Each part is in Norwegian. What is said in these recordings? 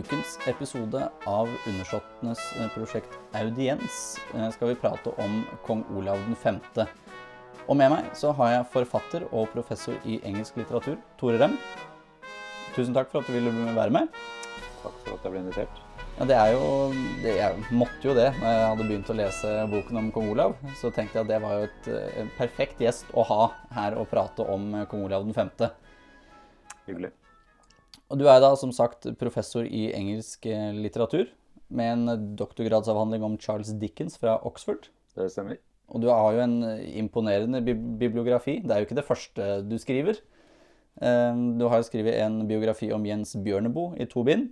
ukens episode av Undersåttenes prosjekt Audiens eh, skal vi prate om kong Olav 5. Og med meg så har jeg forfatter og professor i engelsk litteratur, Tore Rem. Tusen takk for at du ville være med. Takk for at jeg ble invitert. Ja, det er jo det, Jeg måtte jo det når jeg hadde begynt å lese boken om kong Olav. Så tenkte jeg at det var jo et, en perfekt gjest å ha her og prate om kong Olav 5. Hyggelig. Og du er da som sagt professor i engelsk litteratur med en doktorgradsavhandling om Charles Dickens fra Oxford. Det stemmer. Og du har jo en imponerende bibliografi. Det er jo ikke det første du skriver. Du har skrevet en biografi om Jens Bjørneboe i to bind.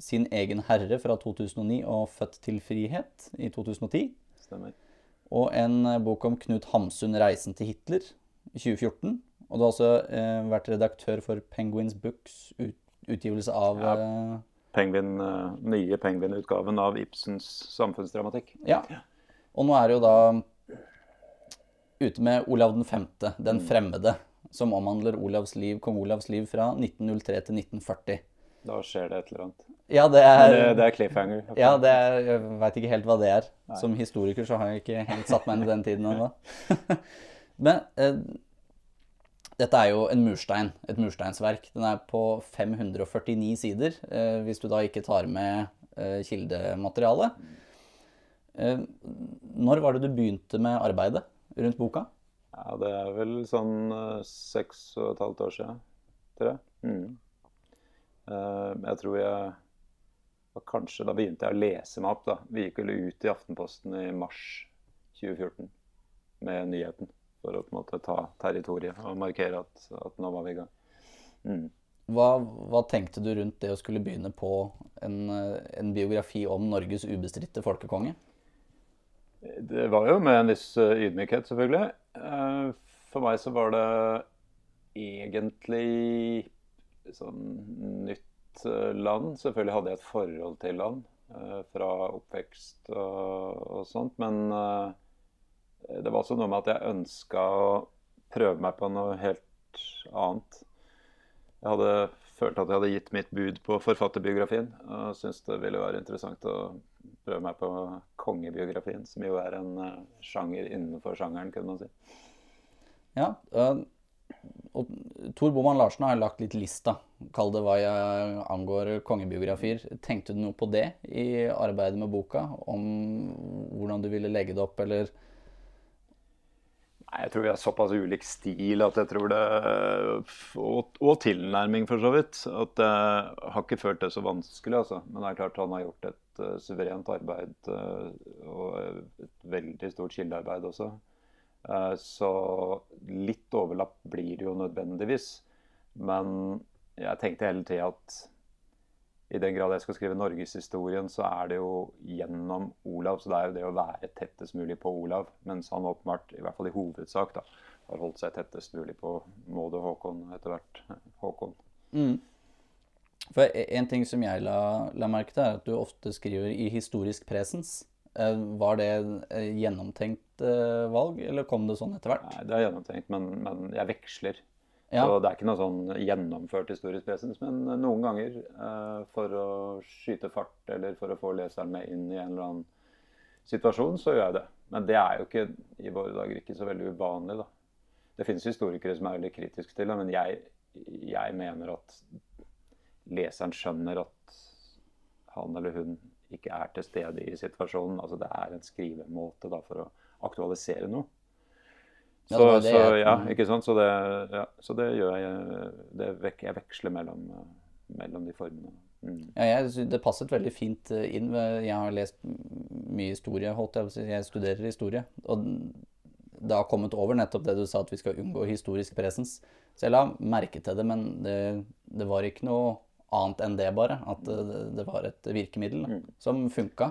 Sin egen herre fra 2009 og Født til frihet i 2010. Stemmer. Og en bok om Knut Hamsun, 'Reisen til Hitler' i 2014. Og du har også eh, vært redaktør for Penguins Books, ut, utgivelse av Ja. eh, Penguin, uh, nye Penguin-utgaven av Ibsens samfunnsdramatikk. Ja. Og nå er det jo da ute med Olav 5., Den fremmede, som omhandler Olavs liv, kong Olavs liv fra 1903 til 1940. Da skjer det et eller annet. Ja, det er, det, det er cliffhanger. ja, det er Jeg veit ikke helt hva det er. Som historiker så har jeg ikke helt satt meg inn i den tiden ennå. Men eh, dette er jo en murstein, et mursteinsverk. Den er på 549 sider, eh, hvis du da ikke tar med eh, kildematerialet. Eh, når var det du begynte med arbeidet rundt boka? Ja, det er vel sånn seks og et halvt år siden, tror jeg. Mm. Jeg tror jeg Kanskje da begynte jeg å lese meg opp. da. Vi gikk vel ut i Aftenposten i mars 2014 med nyheten. For å på en måte ta territoriet og markere at, at nå var vi i gang. Mm. Hva, hva tenkte du rundt det å skulle begynne på en, en biografi om Norges ubestridte folkekonge? Det var jo med en viss eh, ydmykhet, selvfølgelig. Eh, For meg så var det egentlig sånn nytt eh, land. Selvfølgelig hadde jeg et forhold til land fra oppvekst og, og sånt. Men det var også noe med at jeg ønska å prøve meg på noe helt annet. Jeg hadde følt at jeg hadde gitt mitt bud på forfatterbiografien. Og syntes det ville være interessant å prøve meg på kongebiografien, som jo er en eh, sjanger innenfor sjangeren, kunne man si. Ja, øh, og Tor Boman Larsen har lagt litt lista, kall det hva jeg angår kongebiografier. Tenkte du noe på det i arbeidet med boka? Om hvordan du ville legge det opp, eller Jeg tror vi har såpass ulik stil at jeg tror det Og, og tilnærming, for så vidt. At jeg har ikke følt det så vanskelig, altså. Men det er klart han har gjort et uh, suverent arbeid. uh, og et veldig stort kildearbeid også. Uh, så litt overlapp blir det jo nødvendigvis. Men jeg tenkte hele tida at i den grad jeg skal skrive norgeshistorien, så er det jo gjennom Olav. Så det er jo det å være tettest mulig på Olav. Mens han åpenbart, i hvert fall i hovedsak, da, har holdt seg tettest mulig på Maud og Håkon etter hvert. Håkon. For e- en ting som jeg la, la merke til, er at du ofte skriver i historisk presens. Eh, Var det eh, gjennomtenkt eh, valg, eller kom det sånn etter hvert? Nei, det er gjennomtenkt, men, men jeg veksler. Ja. Så det er ikke noe sånn gjennomført historisk presens, men noen ganger eh, for å skyte fart eller for å få leseren med inn i en eller annen situasjon, så gjør jeg det. Men det er jo ikke i våre dager ikke så veldig uvanlig, da. Det finnes historikere som er veldig kritiske til det, men jeg, jeg mener at leseren skjønner at han eller hun ikke er til stede i situasjonen. Altså det er en skrivemåte da, for å aktualisere noe. Så, ja, det så ja, ikke sant? Så det, ja, så det gjør jeg det vek, Jeg veksler mellom, eh, mellom de formene. Mm. Ja, jeg det passet veldig fint eh, inn. Jeg har lest mye historie, jeg studerer historie. Og det har kommet over nettopp det du sa, at vi skal unngå historisk presens. Så jeg la merke til det, men det, det var ikke noe annet enn det, bare. At det, det var et virkemiddel da, som funka.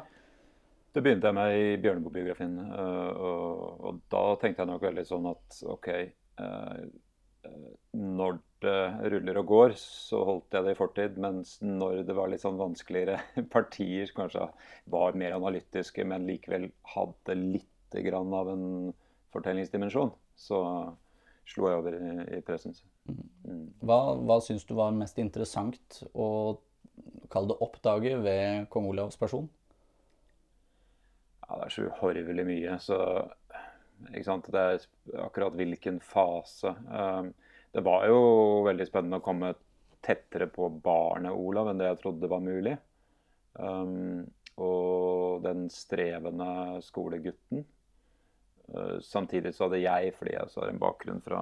Det begynte jeg med i Bjørneboe-biografien. øh, Og, og da tenkte jeg nok veldig sånn at OK eh, eh, Når det ruller og går, så holdt jeg det i fortid. Mens når det var litt sånn vanskeligere partier, som kanskje var mer analytiske, men likevel hadde litt grann av en fortellingsdimensjon, så slo jeg over i, i pressen. Mm. Hva, hva syns du var mest interessant å kalle det oppdage ved kong Olavs person? Ja, det er så uhorvelig mye. Så ikke sant? Det er akkurat hvilken fase. Um, det var jo veldig spennende å komme tettere på barnet Olav enn det jeg trodde var mulig. Um, og den strevende skolegutten. Uh, samtidig så hadde jeg, fordi jeg har en bakgrunn fra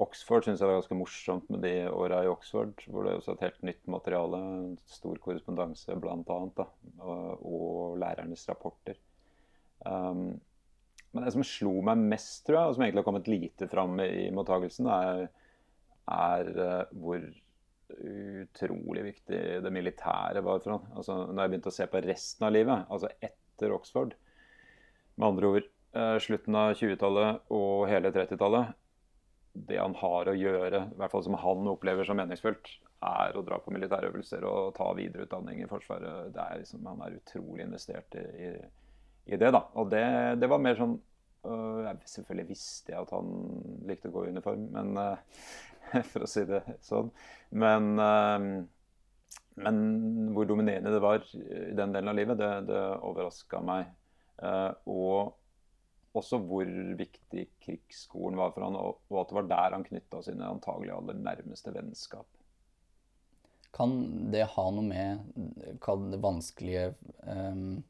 Oxford, syns jeg var ganske morsomt med de åra i Oxford. Hvor det er også et helt nytt materiale, stor korrespondanse bl.a. Og, og lærernes rapporter. Um, men det som slo meg mest, tror jeg, og som egentlig har kommet lite fram i mottagelsen, er, er uh, hvor utrolig viktig det militære var for han. Altså, når jeg begynte å se på resten av livet, altså etter Oxford Med andre ord uh, slutten av 20-tallet og hele 30-tallet Det han har å gjøre, i hvert fall som han opplever som meningsfullt, er å dra på militærøvelser og ta videreutdanning i Forsvaret. Det er liksom, han er utrolig investert i, i det. da. Og det, det var mer sånn øh, Selvfølgelig visste jeg at han likte å gå i uniform, men øh, for å si det sånn. Men, øh, men hvor dominerende det var i den delen av livet, det, det overraska meg. Uh, og også hvor viktig krigsskolen var for han, og, at det var der han knytta sine antagelig aller nærmeste vennskap. Kan det ha noe med det vanskelige um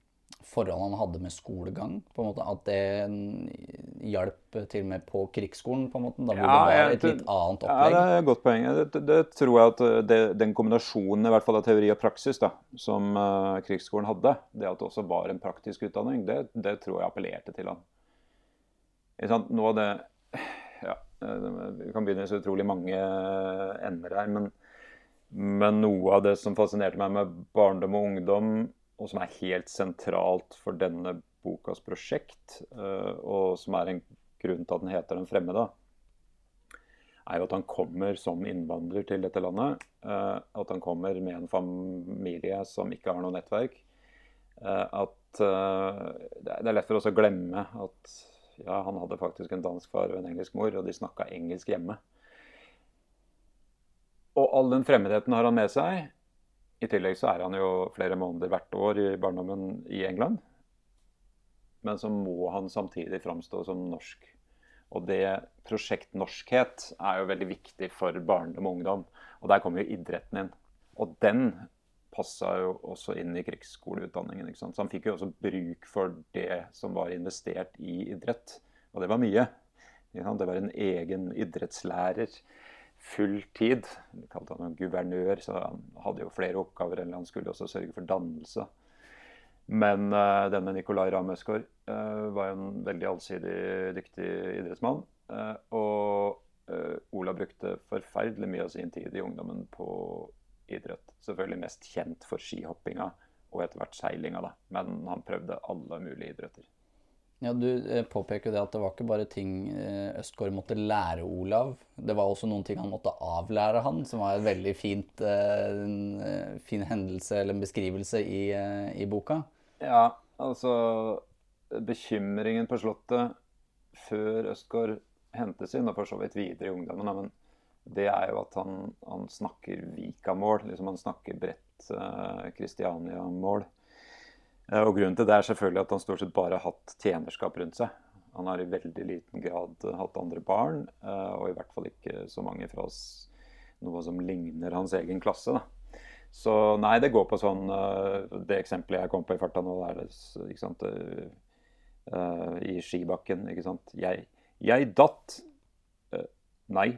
forholdet han hadde med skolegang. på en måte, At det hjalp til og med på krigsskolen, på en måte, da hvor ja, det var et litt annet opplegg? Ja, Det er et godt poeng. Det, det tror jeg at det, den kombinasjonen i hvert fall av teori og praksis da, som uh, krigsskolen hadde, det at det også var en praktisk utdanning, det, det tror jeg appellerte til han. Noe av det ja, Vi kan begynne i så utrolig mange ender her, men, men noe av det som fascinerte meg med barndom og ungdom og som er helt sentralt for denne bokas prosjekt, eh, og som er en grunn til at den heter 'Den fremmede', er jo at han kommer som innvandrer til dette landet. Eh, at han kommer med en familie som ikke har noe nettverk. Eh, at det er lett for oss å glemme at ja, han hadde faktisk en dansk far og en engelsk mor, og de snakka engelsk hjemme. Og all den fremmedheten har han med seg. I tillegg så er han jo flere måneder hvert år i barndommen i England. Men så må han samtidig framstå som norsk. Og det prosjekt norskhet er jo veldig viktig for barndom og ungdom. Og der kommer jo idretten inn. Og den passa jo også inn i krigsskoleutdanningen. ikke sant? Så han fikk jo også bruk for det som var investert i idrett. Og det var mye. Det var en egen idrettslærer full tid. Vi kalte han guvernør, så han hadde jo flere oppgaver eller han skulle også sørge for dannelse. Men uh, denne Nicolay Ramm uh, var jo en veldig allsidig dyktig idrettsmann. Uh, og Ola brukte forferdelig mye av sin tid i ungdommen på idrett. Selvfølgelig mest kjent for skihoppinga og etter hvert seilinga, da. Men han prøvde alle mulige idretter. Ja, Du eh, påpeker det at det var ikke bare ting Østgård Østgaard måtte lære Olav. Det var også noen ting han måtte avlære han, som var en veldig fint, en fin hendelse eller en beskrivelse i, i boka. Ja, altså Bekymringen på Slottet før Østgaard hentes inn, og for så vidt videre i ungdommen, men det er jo at han, han snakker Vika-mål. Liksom han snakker bredt Kristiania-mål. Uh, Eh, og Grunnen til det er selvfølgelig at han stort sett bare har hatt tjenerskap rundt seg. Han har i veldig liten grad hatt andre barn, uh, og i hvert fall ikke så mange fra oss noe som ligner hans egen klasse. da. Så nei, det går på sånn uh, Det eksempelet jeg kom på i farta nå, er ikke sant, i skibakken. ikke sant. Jeg, jeg datt. Nei,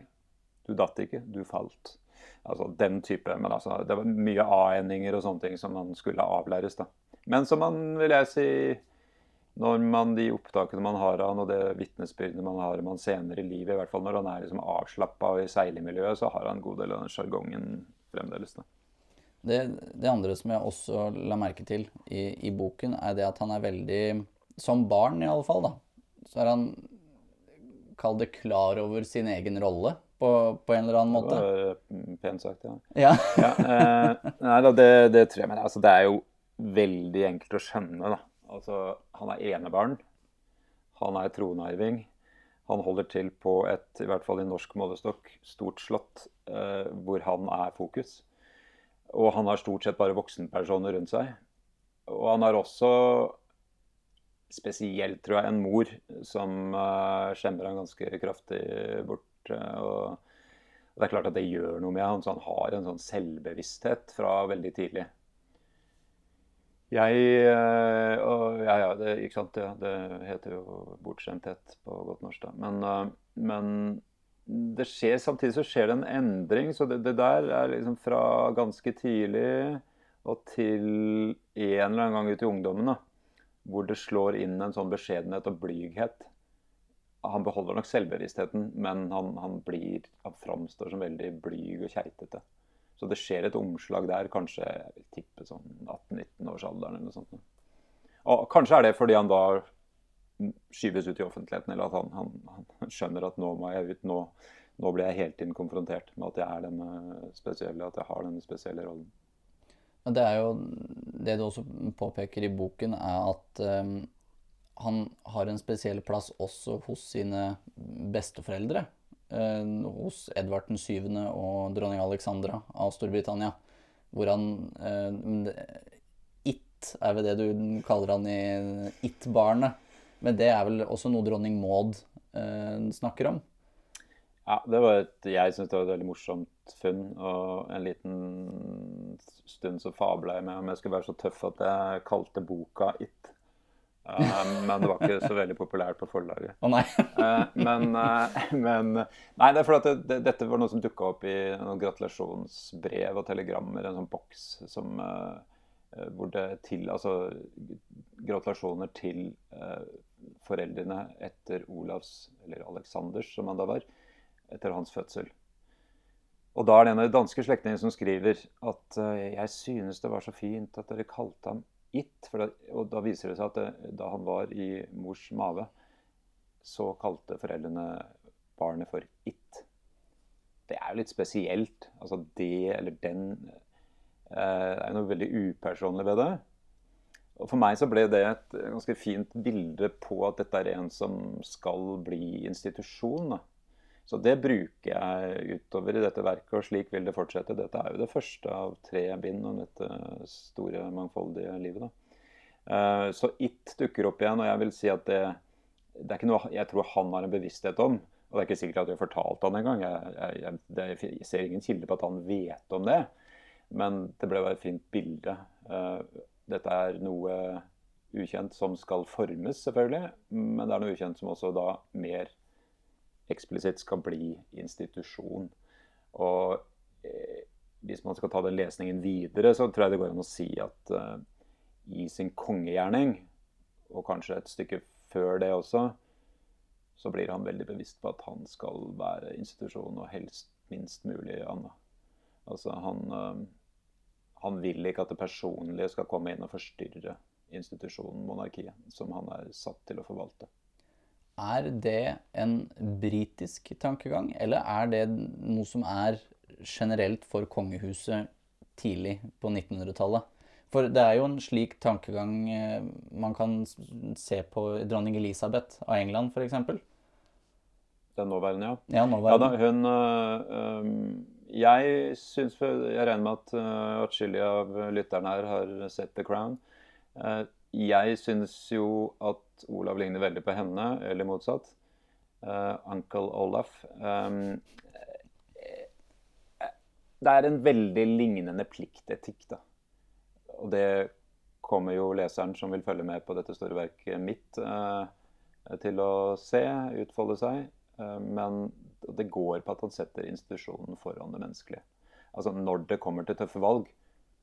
du datt ikke, du falt. Altså den type. Men altså, det var mye a-endinger og sånne ting som man skulle avlæres. da. Men som man, vil jeg si, når man de opptakene man har av han, og det vitnesbyrdet man har om han senere i livet, i hvert fall når han er liksom avslappa i seilemiljøet, så har han en god del av den sjargongen fremdeles. Det, det, andre som jeg også la merke til i, i, boken, er det at han er veldig Som barn, i alle fall, da, så er han Kall det klar over sin egen rolle på, på, en eller annen måte. Det var pent sagt, ja. ja. ja eh, nei da, det, det, tror jeg. Men altså, det er jo veldig enkelt å skjønne. Da. Altså, han er enebarn. Han er tronarving. Han holder til på et, i hvert fall i norsk målestokk, stort slott eh, hvor han er fokus. Og han har stort sett bare voksenpersoner rundt seg. Og han har også spesielt, tror jeg, en mor som eh, skjemmer han ganske kraftig bort. Uh, og, det er klart at det gjør noe med han, så han har en sånn selvbevissthet fra veldig tidlig. Jeg uh, og, Ja, ja, det, ikke sant. Ja, det heter jo bortskjemthet på godt norsk, da. Men, men det skjer, samtidig så skjer det en endring. Så det, det der er liksom fra ganske tidlig og til en eller annen gang ut i ungdommen. da hvor det slår inn en sånn beskjedenhet og blyghet. Han beholder nok selvbevisstheten, men han, han, blir, han framstår som veldig blyg og keitete. Så det skjer et omslag der, kanskje jeg vil sånn 18-19-årsalderen eller noe sånt. Og kanskje er det fordi han da skyves ut i offentligheten, eller at han, han, han skjønner at nå må jeg ut, nå, nå blir jeg hele tiden konfrontert med at jeg er denne spesielle, at jeg har denne spesielle rollen. Det er jo Det du også påpeker i boken, er at um, han har en spesiell plass også hos sine besteforeldre. Uh, hos Edvard den 7. og dronning Alexandra av Storbritannia. Hvor han uh, It er vel det du kaller han i It-barnet. Men det er vel også noe dronning Maud uh, snakker om? Ja, det var et, jeg syns det var et veldig morsomt funn. Og en liten stund så fabla jeg med om jeg skulle være så tøff at jeg kalte boka It. Uh, men det var ikke så veldig populært på forlaget. Å oh, nei. uh, men, uh, men, Nei, det er fordi at det, dette var noe som dukka opp i noen gratulasjonsbrev og telegrammer, en sånn boks som hvor det til Altså gratulasjoner til foreldrene etter Olavs, eller Aleksanders, som han da var etter hans fødsel. Og da er det en av de danske slektningene som skriver at jeg synes det var så fint at dere kalte ham It. Da, og da viser det seg at det, da han var i mors mage, så kalte foreldrene barnet for It. Det er jo litt spesielt. Altså det eller den Det er jo noe veldig upersonlig ved det. Og For meg så ble det et ganske fint bilde på at dette er en som skal bli institusjon. da så det bruker jeg utover i dette verket, og slik vil det fortsette. Dette er jo det første av tre bind om dette store, mangfoldige livet. Da. Eh, så It dukker opp igjen, og jeg vil si at det, det er ikke noe jeg tror han har en bevissthet om. Og det er ikke sikkert at vi har fortalt han engang. Jeg, jeg, jeg, jeg ser ingen kilde på at han vet om det. Men det ble bare et fint bilde. Eh, dette er noe ukjent som skal formes, selvfølgelig. Men det er noe ukjent som også da mer eksplisitt skal bli institusjon. Og eh, hvis man skal ta den lesningen videre, så tror jeg det går an å si at eh, i sin kongegjerning, og kanskje et stykke før det også, så blir han veldig bevisst på at han skal være institusjon, og helst minst mulig annet. Altså han, eh, han vil ikke at det personlige skal komme inn og forstyrre institusjonen, monarkiet, som han er satt til å forvalte. Er det en britisk tankegang, eller er det noe som er generelt for kongehuset tidlig på 1900-tallet? For det er jo en slik tankegang eh, man kan se på dronning Elisabeth av England, f.eks. Den nåværende, ja. Ja, nåværende. ja da, hun øh, Jeg syns Jeg regner med at uh, atskillige av lytterne her har sett The Crown. Uh, jeg syns jo at Olav ligner veldig på henne, eller motsatt. Uh, Uncle Olaf. Um, det er en veldig lignende pliktetikk, da. Og det kommer jo leseren som vil følge med på dette store verket mitt, uh, til å se utfolde seg. Uh, men det går på at han setter institusjonen foran det menneskelige. Altså Når det kommer til tøffe valg,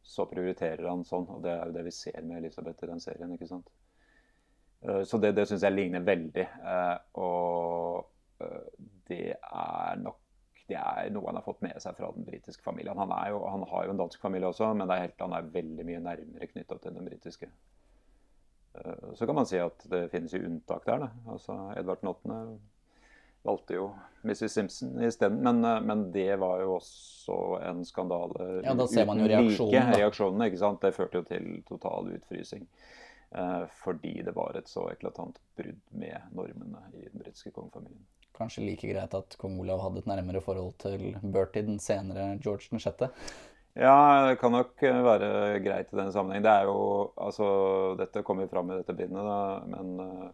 så prioriterer han sånn. Og det er jo det vi ser med Elisabeth i den serien. ikke sant? Eh, så det, det syns jeg ligner veldig. Eh, og eh, det er nok det er noe han har fått med seg fra den britiske familien. Han, jo, han har jo en dansk familie også, men er helt, han er veldig mye nærmere knytta til den britiske. Så kan man si at det finnes jo unntak der. Altså Edvard 8 valgte jo Mrs. Simpson isteden. Men, men det var jo også en skandale. Ja, da ser man jo reaksjonen. Like reaksjonene, ikke sant? Det førte jo til total utfrysing. Eh, fordi det var et så eklatant brudd med normene i den britiske kongefamilien. Kanskje like greit at kong Olav hadde et nærmere forhold til Bertie, den senere George 6.? Ja, det kan nok eh, være greit i denne sammenheng. Det er jo, altså, Dette kommer fram i dette bindet, da, men uh,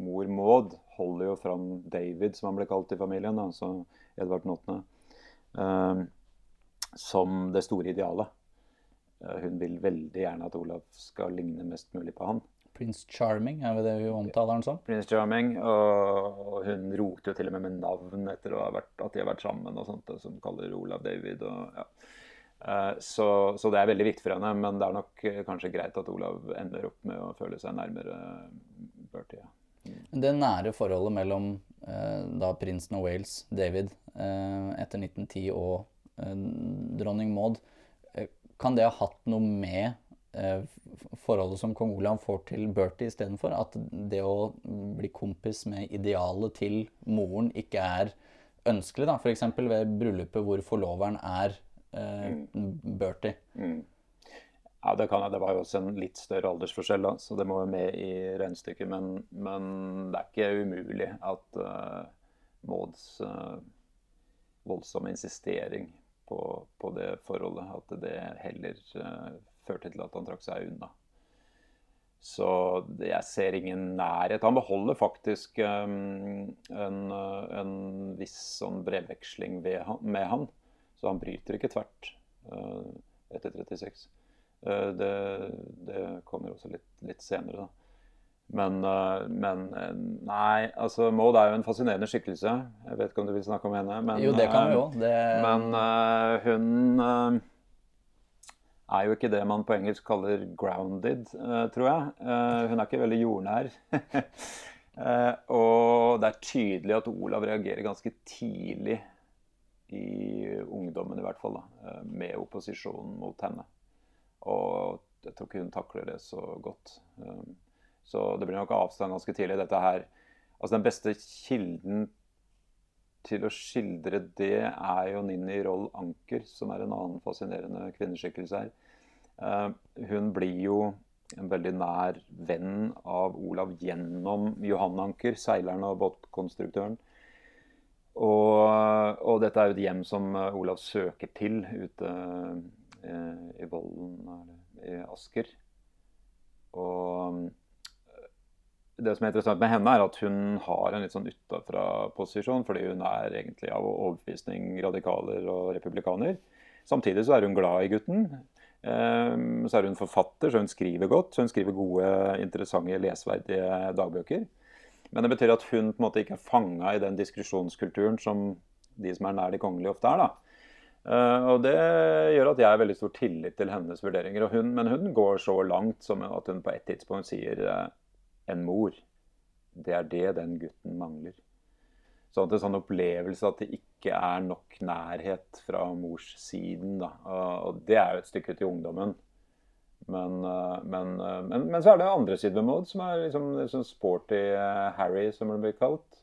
mor Maud holder jo fram David, som han ble kalt i familien, altså Edvard 8., uh, som det store idealet. Uh, hun vil veldig gjerne at Olav skal ligne mest mulig på han. Prince Charming, er det det hun omtaler han som? Prince Charming, og, hun roter jo til og med med navn etter vært, at de har vært sammen, og sånt, som kaller Olav David. og ja. Eh, så, så, det er veldig viktig for henne, men det er nok eh, kanskje greit at Olav ender opp med å føle seg nærmere Bertie. Mm. Det nære forholdet mellom eh, da prinsen av Wales, David, eh, etter 1910 og eh, dronning Maud, eh, kan det ha hatt noe med forholdet som kong Olav får til Bertie istedenfor? At det å bli kompis med idealet til moren ikke er ønskelig, da? F.eks. ved bryllupet hvor forloveren er eh, mm. Bertie. Mm. Ja, det kan jeg. Det var jo også en litt større aldersforskjell, da, så det må jo med i regnestykket. Men, men, det er ikke umulig at uh, Mauds uh, voldsomme insistering på, på, det forholdet, at det heller uh, førte til at han trakk seg unna. Så jeg ser ingen nærhet. Han beholder faktisk um, en, en, viss sånn brevveksling med han. Så han bryter ikke tvert uh, etter 36. Uh, det, det, kommer også litt, litt senere, da. Men, uh, men, nei, altså Maud er jo en fascinerende skikkelse. Jeg vet ikke om du vil snakke om henne. Men, jo, det kan vi jo. Det... Men hun er jo ikke det man på engelsk kaller 'grounded', tror jeg. hun er ikke veldig jordnær. og det er tydelig at Olav reagerer ganske tidlig i ungdommen i hvert fall, da, eh, med opposisjonen mot henne. Og jeg tror ikke hun takler det så godt. Så det blir nok avstand ganske tidlig. Dette her, altså Den beste kilden til å skildre det er jo Ninni Roll Anker, som er en annen fascinerende kvinneskikkelse her. Eh, hun blir jo en veldig nær venn av Olav gjennom Johan Anker, seileren og båtkonstruktøren. Og, og, dette er jo et hjem som eh, Olav søker til ute eh, i Vollen, i Asker. Og det som er interessant med henne, er at hun har en litt sånn utafra-posisjon, fordi hun er egentlig av overbevisning radikaler og republikaner. Samtidig så er hun glad i gutten. Så er hun forfatter, så hun skriver godt. Så hun skriver gode, interessante, lesverdige dagbøker. Men det betyr at hun på en måte ikke er fanga i den diskusjonskulturen som de som er nær de kongelige, ofte er. da. Uh, og Det gjør at jeg har veldig stor tillit til hennes vurderinger. Hun, men hun går så langt som at hun på et tidspunkt sier uh, en mor. Det er det den gutten mangler. Sånn at det er sånn opplevelse at det ikke er nok nærhet fra morssiden. da. Og det er jo et stykke til ungdommen. Men, eh, men, eh, men, men, så er det andre sider ved Maud, som er liksom, liksom sporty eh, Harry, som det blir kalt.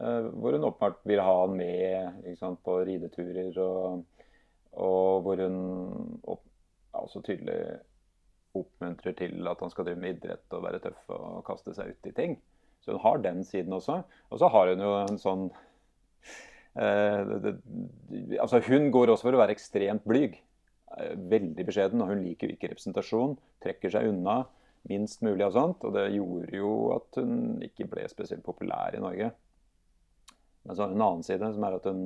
Hvor hun åpenbart vil ha han med sant, på rideturer, og, og hvor hun opp, altså tydelig oppmuntrer til at han skal drive med idrett og være tøff og kaste seg ut i ting. Så hun har den siden også. Og så har hun jo en sånn eh, det, Altså, hun går også for å være ekstremt blyg veldig beskjeden, og hun liker jo ikke representasjon. Trekker seg unna minst mulig og sånt. Og det gjorde jo at hun ikke ble spesielt populær i Norge. Men så har hun en annen side, som er at hun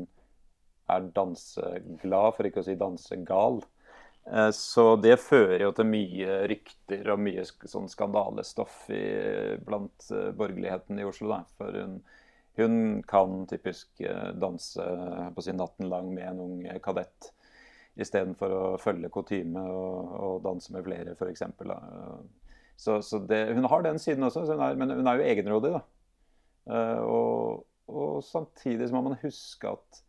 er danseglad, for ikke å si dansegal. Eh, så det fører jo til mye rykter og mye sånn skandalestoff i, blant eh, borgerligheten i Oslo. Da. For hun, hun kan typisk eh, danse på sin natten lang med en ung kadett istedenfor å følge kutyme og, og, danse med flere, f.eks. Så, så det, hun har den siden også, hun er, men hun er jo egenrådig. da. Og, og, samtidig så må man huske at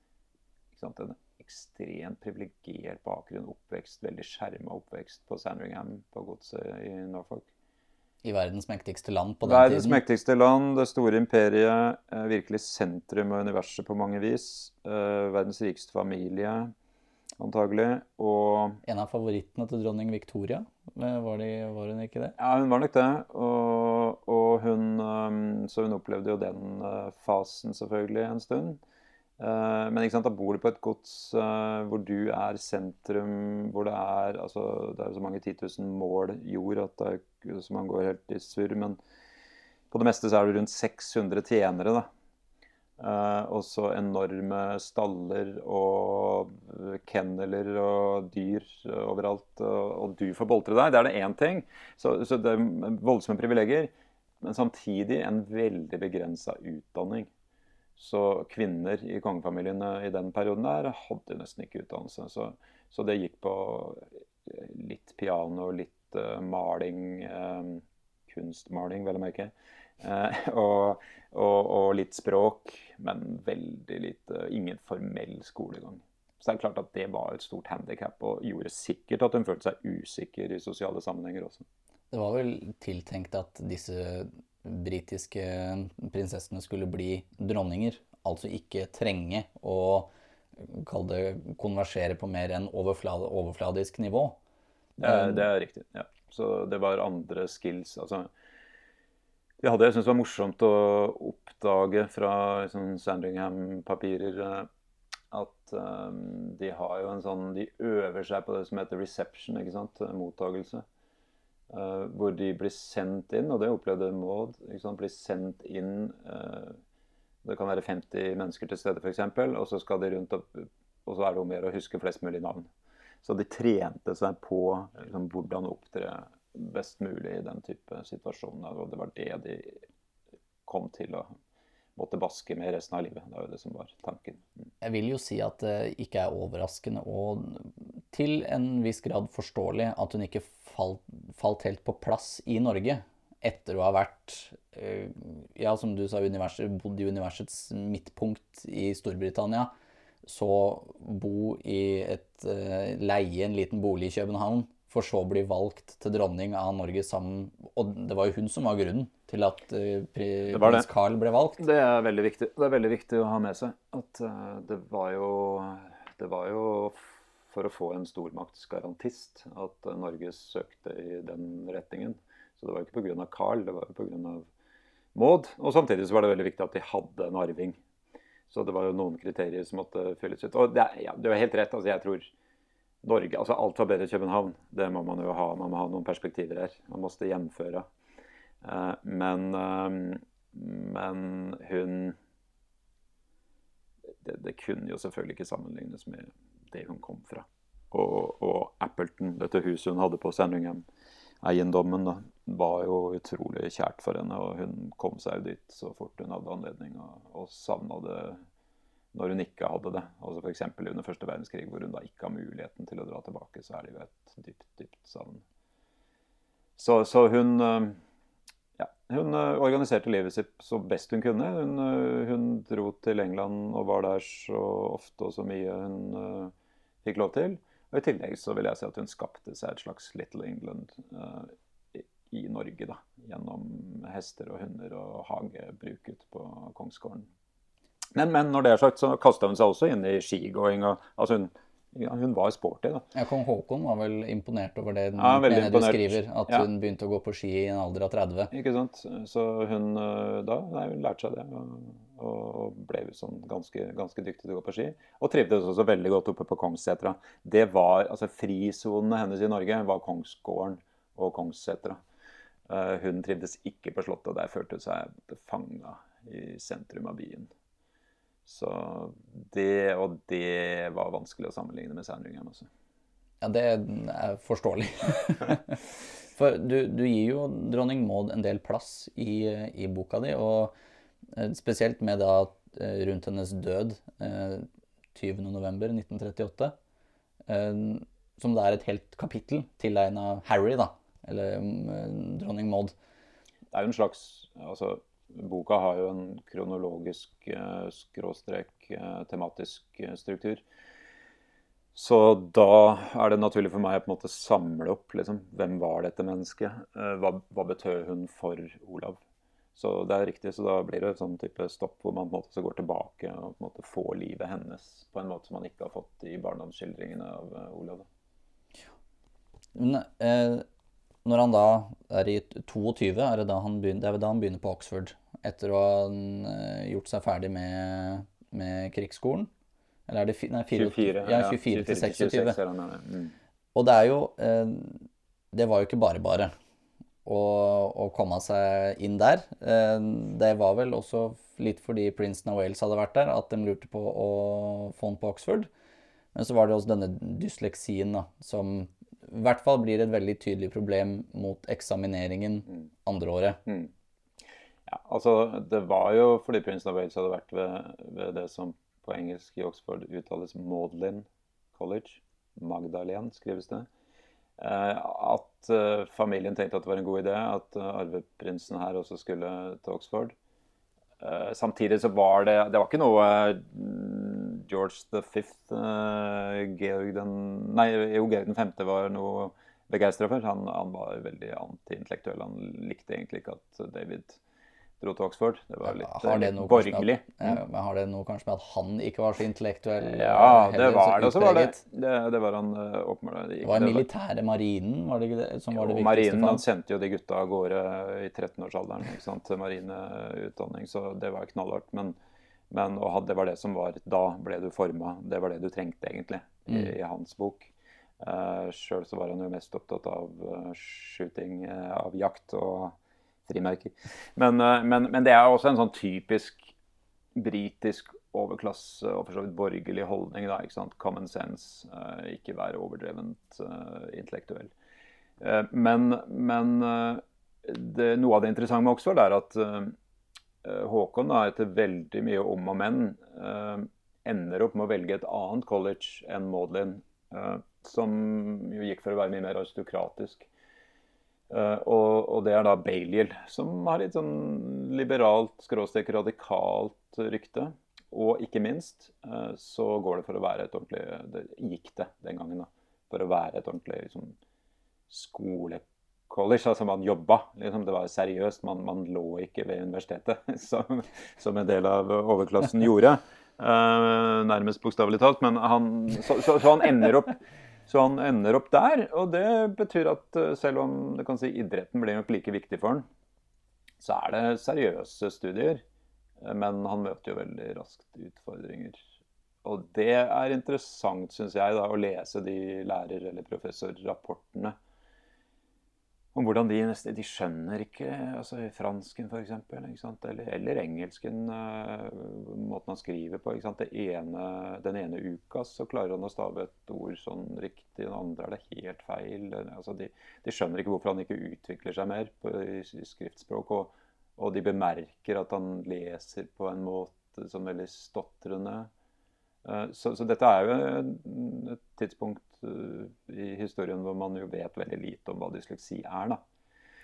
sant, ekstremt privilegert bakgrunn, oppvekst, veldig skjerma oppvekst på Sandringham, på godset i Norfolk. I verdens mektigste land på den verdens tiden? Verdens mektigste land, det store imperiet, eh, virkelig sentrum av universet på mange vis. Uh, verdens rikeste familie antagelig. Og En av favorittene til dronning Victoria, var, de, var, hun ikke det? Ja, hun var nok det. Og, og hun, så hun opplevde jo den fasen selvfølgelig en stund. Eh, men da bor du på et gods eh, hvor du er sentrum, hvor det er altså, det er så mange 10 000 mål jord at det er, så man går helt i surr. Men på det meste så er det rundt 600 tjenere. da. Uh, og så enorme staller og kenneler og dyr overalt. Og du får boltre deg. Det er det én ting. Så, så, det er voldsomme privilegier. Men samtidig en veldig begrensa utdanning. Så kvinner i kongefamilien i den perioden der hadde nesten ikke utdannelse. Så, så det gikk på litt piano, litt uh, maling, uh, kunstmaling, vel å merke. Uh, og, og, og, litt språk, men veldig lite Ingen formell skolegang. Så det er klart at det var et stort handikap, og gjorde sikkert at hun følte seg usikker i sosiale sammenhenger også. Det var vel tiltenkt at disse britiske prinsessene skulle bli dronninger. Altså ikke trenge å kall det konversere på mer enn overflad, overfladisk nivå. Er, det er, riktig. ja. Så det var andre skills. altså de hadde, Jeg syns det var morsomt å oppdage fra liksom, Sandringham-papirer eh, at um, de har jo en sånn De øver seg på det som heter reception, ikke sant? Mottagelse. Uh, hvor de blir sendt inn, og det opplevde Maud. Blir sendt inn uh, Det kan være 50 mennesker til stede, f.eks., og så skal de rundt opp, og så er det om å gjøre å huske flest mulig navn. Så de trente seg på liksom, hvordan opptre best mulig i den type situasjoner. Og det var det de kom til å måtte baske med resten av livet. Det var jo det som var tanken. Mm. Jeg vil jo si at det ikke er overraskende og til en viss grad forståelig at hun ikke falt, falt helt på plass i Norge etter å ha vært, eh, ja, som du sa, bodd i universets midtpunkt i Storbritannia. Så bo i et uh, leie en liten bolig i København for så å bli valgt til dronning av Norge sammen Og det var jo hun som var grunnen til at uh, prins Carl ble valgt. Det er veldig viktig. Det er veldig viktig å ha med seg at det var jo Det var jo for å få en stormaktsgarantist at uh, Norge søkte i den retningen. Så det var ikke pga. Carl, det var pga. Maud. Og samtidig så var det veldig viktig at de hadde en arving. Så det var jo noen kriterier som måtte fylles ut. Og det, ja, det var helt rett. altså jeg tror Norge, altså Alt var bedre i København. Det må man jo ha. Man må ha noen perspektiver her. Man måtte gjennomføre. Uh, men, uh, men hun det, det, kunne jo selvfølgelig ikke sammenlignes med det hun kom fra. Og, og Appleton, dette huset hun hadde på Sandringham-eiendommen, var jo utrolig kjært for henne. Og hun kom seg jo dit så fort hun hadde anledning, og, og savna det når hun ikke hadde det. Altså F.eks. under første verdenskrig, hvor hun da ikke har muligheten til å dra tilbake, så er det jo et dypt, dypt savn. Så, så, hun eh, ja, hun eh, organiserte livet sitt så best hun kunne. Hun, eh, hun, dro til England og var der så ofte og så mye hun fikk lov til. Og I tillegg så vil jeg si at hun skapte seg et slags Little England uh, i, Norge. da, Gjennom hester og hunder og hagebruk ute på Kongsgården. Men, men, når det er sagt, så kasta hun seg også inn i skigåing. Og, altså hun, hun var sporty. da. Ja, Kong Haakon var vel imponert over det ja, mener du skriver, at ja. hun begynte å gå på ski i en alder av 30. Ikke sant. Så hun eh, da nei, hun lærte seg det. Og, og ble sånn ganske, ganske, dyktig til å gå på ski. Og trivdes også veldig godt oppe på Kongssetra. Det var, altså Frisonene hennes i Norge var Kongsgården og Kongssetra. Uh, hun trivdes ikke på Slottet, og der følte hun seg fanga i sentrum av byen. Så det og det var vanskelig å sammenligne med Sandringham. Også. Ja, det er forståelig. For du, du, gir jo dronning Maud en del plass i, i, boka di, og eh, spesielt med da eh, rundt hennes død 20.11.1938, eh, som det er et helt kapittel tilegna Harry, da, eller dronning Maud. Det er jo en slags altså boka har jo en kronologisk eh, skråstrek eh, tematisk eh, struktur. Så da er det naturlig for meg å på en måte samle opp liksom, hvem var dette mennesket? Hva, hva betød hun for Olav? Så det er riktig, så da blir det et sånn type stopp hvor man på en måte går tilbake og på en måte får livet hennes på en måte som man ikke har fått i barndomsskildringene av Olav. Men eh, når han da er i 22, er det, da han begynner, det er da han begynner på Oxford. Etter å ha eh, gjort seg ferdig med med krigsskolen. Eller er det nei, 24, ja, 24 til 26. er han mener. Mm. Og det er jo eh, Det var jo ikke bare bare å, å komme seg inn der. Eh, det var vel også litt fordi Princeton of Wales hadde vært der, at de lurte på å få han på Oxford. Men så var det også denne dysleksien da, som i hvert fall blir et veldig tydelig problem mot eksamineringen andre året. Mm. Ja, altså Det var jo fordi of Wales hadde vært ved, ved det som på engelsk i Oxford uttales Maudlin College. Magdalene skrives det. Eh, at eh, familien tenkte at det var en god idé at eh, arveprinsen her også skulle til Oxford. Samtidig så var det Det var ikke noe mm, George the Fifth Georg den Nei, jo, Georg den femte var noe begeistra for. Han, han var veldig antiintellektuell. Han likte egentlig ikke at David dro til Oxford. Det var litt, ja, det noe kanskje borgerlig. At, ja, men har det noe kanskje med at han ikke var så intellektuell? Ja, det var det. Så var det, det, det var han uh, åpenbart. Det var militære marinen, var det ikke det som var det viktigste marinen, for han han? sendte jo de gutta av gårde i 13-årsalderen ikke sant, til marineutdanning, så det var knallhardt. Men, men og had- det var det som var Da ble du forma. Det var det du trengte, egentlig, i, Mm. i hans bok. Uh, Sjøl så var han jo mest opptatt av uh, shooting, uh, av jakt og frimerker. Men, uh, men, men det er også en sånn typisk britisk overklasse og for så vidt borgerlig holdning. da, ikke sant? Common sense, eh, ikke være overdrevent eh, intellektuell. Eh, men men eh, det, noe av det interessante med Oxford er at eh, Håkon, da, etter veldig mye om og men, eh, ender opp med å velge et annet college enn Maudlin, eh, som jo gikk for å være mye mer aristokratisk. Eh, og, og det er da Baliel, som har litt sånn liberalt, skråstrek radikalt rykte. Og ikke minst eh, så går det for å være et ordentlig Det gikk det den gangen, da. For å være et ordentlig liksom, skolecollege. Altså man jobba. Liksom, det var seriøst. Man, man lå ikke ved universitetet, som, som en del av overklassen gjorde. Uh, nærmest bokstavelig talt. Men han, så, så, så han ender opp så han ender opp der, og det betyr at eh, selv om det kan si idretten blir nok like viktig for han, så er det seriøse studier. Men han møter jo veldig raskt utfordringer. Og det er interessant, syns jeg, da, å lese de lærer- eller professorrapportene om hvordan de nesten De skjønner ikke altså fransken, f.eks. Eller, eller engelsken. eh, måten han skriver på. ene, den ene uka så klarer han å stave et ord sånn riktig, den andre er det helt feil. altså de, de skjønner ikke hvorfor han ikke utvikler seg mer på, i, skriftspråk. Og, og de bemerker at han leser på en måte som veldig stotrende. Eh, Så, så dette er jo et tidspunkt eh, historien hvor man jo vet veldig lite om hva dysleksi er. da.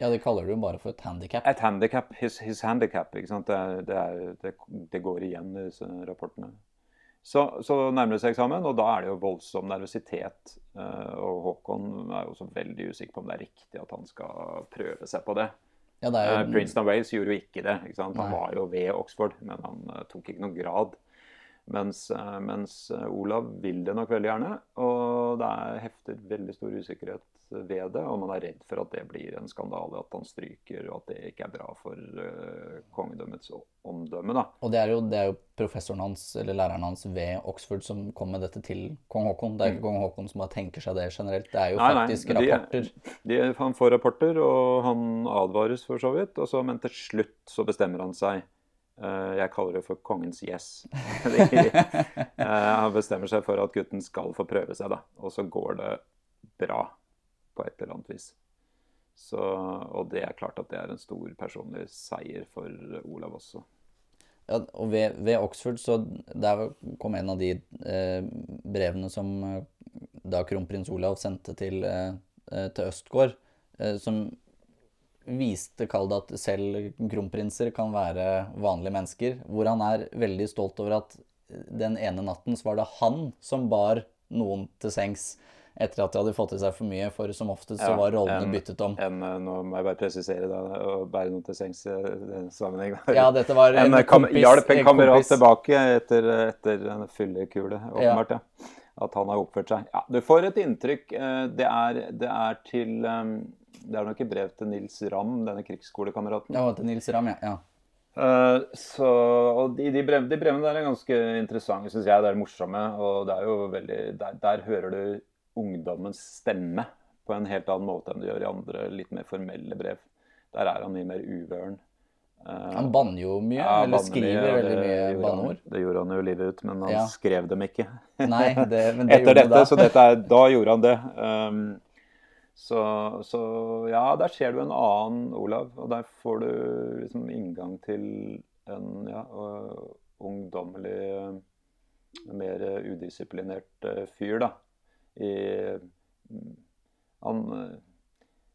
Ja, de kaller det jo bare for et handikap. Et handicap, his, his handicap, ikke sant? Det, er, det, er, det, det går igjen i disse rapportene. Så, så nærmer det seg eksamen, og da er det jo voldsom nervøsitet. Eh, Og Håkon er jo også veldig usikker på om det er riktig at han skal prøve seg på det. Ja, det er Eh, jo Princeton of Wales gjorde jo ikke det. Ikke sant? Han var jo ved Oxford, men han eh, tok ikke noen grad. Mens, eh, mens eh, Olav vil det nok veldig gjerne, og det er heftet veldig stor usikkerhet ved det. Og man er redd for at det blir en skandale, at han stryker, og at det ikke er bra for uh, kongedømmets omdømme. da. Og det er, jo, det er jo professoren hans, eller læreren hans ved Oxford som kom med dette til kong Haakon. Det er ikke kong Haakon som bare tenker seg det generelt. Det er jo nei, faktisk nei, de- rapporter. De, han får rapporter, og han advares for så vidt. Og så, men til slutt så bestemmer han seg. Eh, jeg kaller det for kongens yes. Eh, han bestemmer seg for at gutten skal få prøve seg, da. Og så går det bra på et eller annet vis. Så, og det er klart at det er en stor personlig seier for Olav også. Ja, og ved, ved Oxford så der kom en av de eh, brevene som eh, da kronprins Olav sendte til, eh, til Østgård, eh, som viste, kall at selv kronprinser kan være vanlige mennesker, hvor han er veldig stolt over at den ene natten så var det han som bar noen til sengs etter at de hadde fått i seg for mye, for som oftest så var rollene en- byttet om. En, eh, nå må jeg bare presisere da, å bære noe til sengs i den sammenheng. Ja, dette var en, en kompis- hjalp en kamerat kompis. tilbake etter, etter en fyllekule, åpenbart. Ja. At han har oppført seg. Ja, du får et inntrykk. eh, Det er, det er til eh, Det er nok et brev til Nils Ramm, denne krigsskolekameraten. Ja, til Nils Ramm, ja. ja. Uh, så, og de, de, brev, de, brevene der er ganske interessante, syns jeg. Det er morsomme. Og det er jo veldig Der, der hører du ungdommens stemme på en helt annen måte enn du gjør i andre litt mer formelle brev. Der er han mye mer uvøren. Uh, han banner jo mye, ja, eller skriver mye, veldig mye banneord. Det gjorde han jo livet ut, men han ja. skrev dem ikke. Nei, det, men det Etter dette, da. så dette er, da gjorde han det. Um, så, så, ja, der ser du en annen Olav, og der får du liksom inngang til en ja, ungdommelig, mer udisiplinert eh, fyr, da. I, han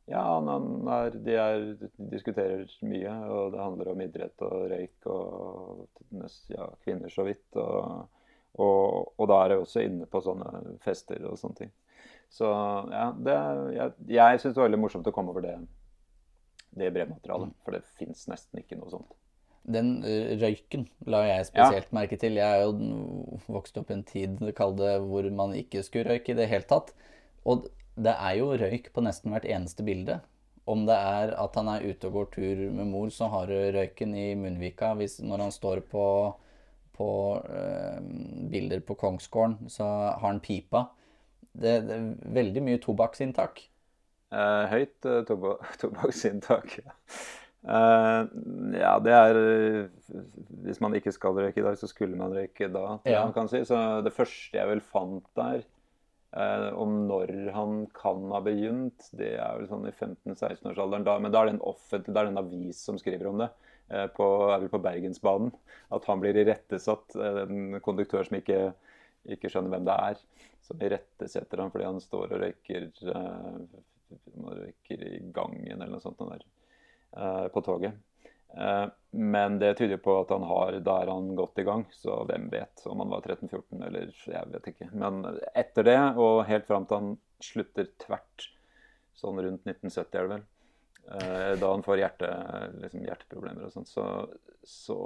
ja, han, er, de, er, de, diskuterer mye, og det handler om idrett og røyk og ja, kvinner så vidt. Og, og, og, da er det også inne på sånne fester og sånne ting. Så ja, det, jeg, jeg syns det var veldig morsomt å komme over det, det brevmaterialet. For det fins nesten ikke noe sånt. Den eh, røyken la jeg spesielt ja. merke til. Jeg er jo vokst opp i en tid kall det, hvor man ikke skulle røyke i det hele tatt. Og det er jo røyk på nesten hvert eneste bilde. Om det er at han er ute og går tur med mor, så har du røyken i munnvika. Hvis, når han står på, på øh, bilder på Kongsgården, så har han pipa. Det, det er veldig mye tobakksinntak. Eh, høyt eh, toba tobakksinntak. Uh, ja, det er Hvis man ikke skal røyke i dag, så skulle man røyke da. Ja. Man kan si. Så det første jeg vel fant der, Eh, om når han kan ha begynt, det er vel sånn i 15-16-årsalderen. Men da er det en offentlig, det er en avis som skriver om det. Eh, på, på Bergensbanen. At han blir irettesatt. Eh, en konduktør som ikke, ikke, skjønner hvem det er. Som irettesetter ham fordi han står og røyker, eh, røyker i gangen eller noe sånt der, uh, på toget. Eh, men det tyder på at han har, da er han godt i gang. Så hvem vet om han var 13-14 eller jeg vet ikke. Men etter det, og helt fram til han slutter tvert, sånn rundt 1970 er det vel, eh, da han får hjerte, liksom hjerteproblemer og sånt, så, så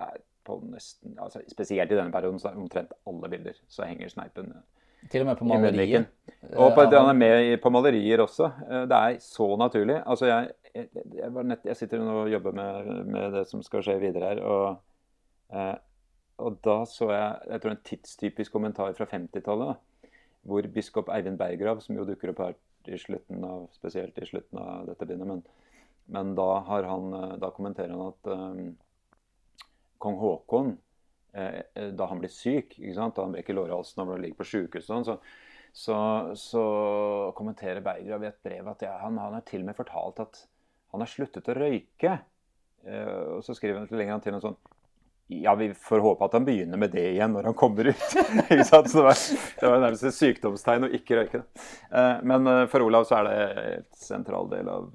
er på nesten altså Spesielt i denne perioden så er omtrent alle bilder så henger sneipen til og med på malerier? Og på, han er med på malerier også. Eh, det er så naturlig. Altså, jeg, jeg, jeg, nett, jeg sitter og jobber med, med, det som skal skje videre her. Og, eh, og da så jeg jeg tror en tidstypisk kommentar fra 50-tallet. Hvor biskop Eivind Berggrav, som jo dukker opp her i slutten av, spesielt i slutten av dette bindet, men, men da, han, eh, da, kommenterer han at um, kong Haakon Eh, eh, da han blir syk, da han brekker lårhalsen og ligger på sjukehuset, sånn, så, så, så, kommenterer Berger i et brev at ja, han, han har til og med fortalt at han har sluttet å røyke. Eh, og så skriver han lenger til noe sånn ja, vi får håpe at han begynner med det igjen når han kommer ut. ikke sant? Så det var, det var nærmest et sykdomstegn å ikke røyke. Men for Olav så er det en sentral del av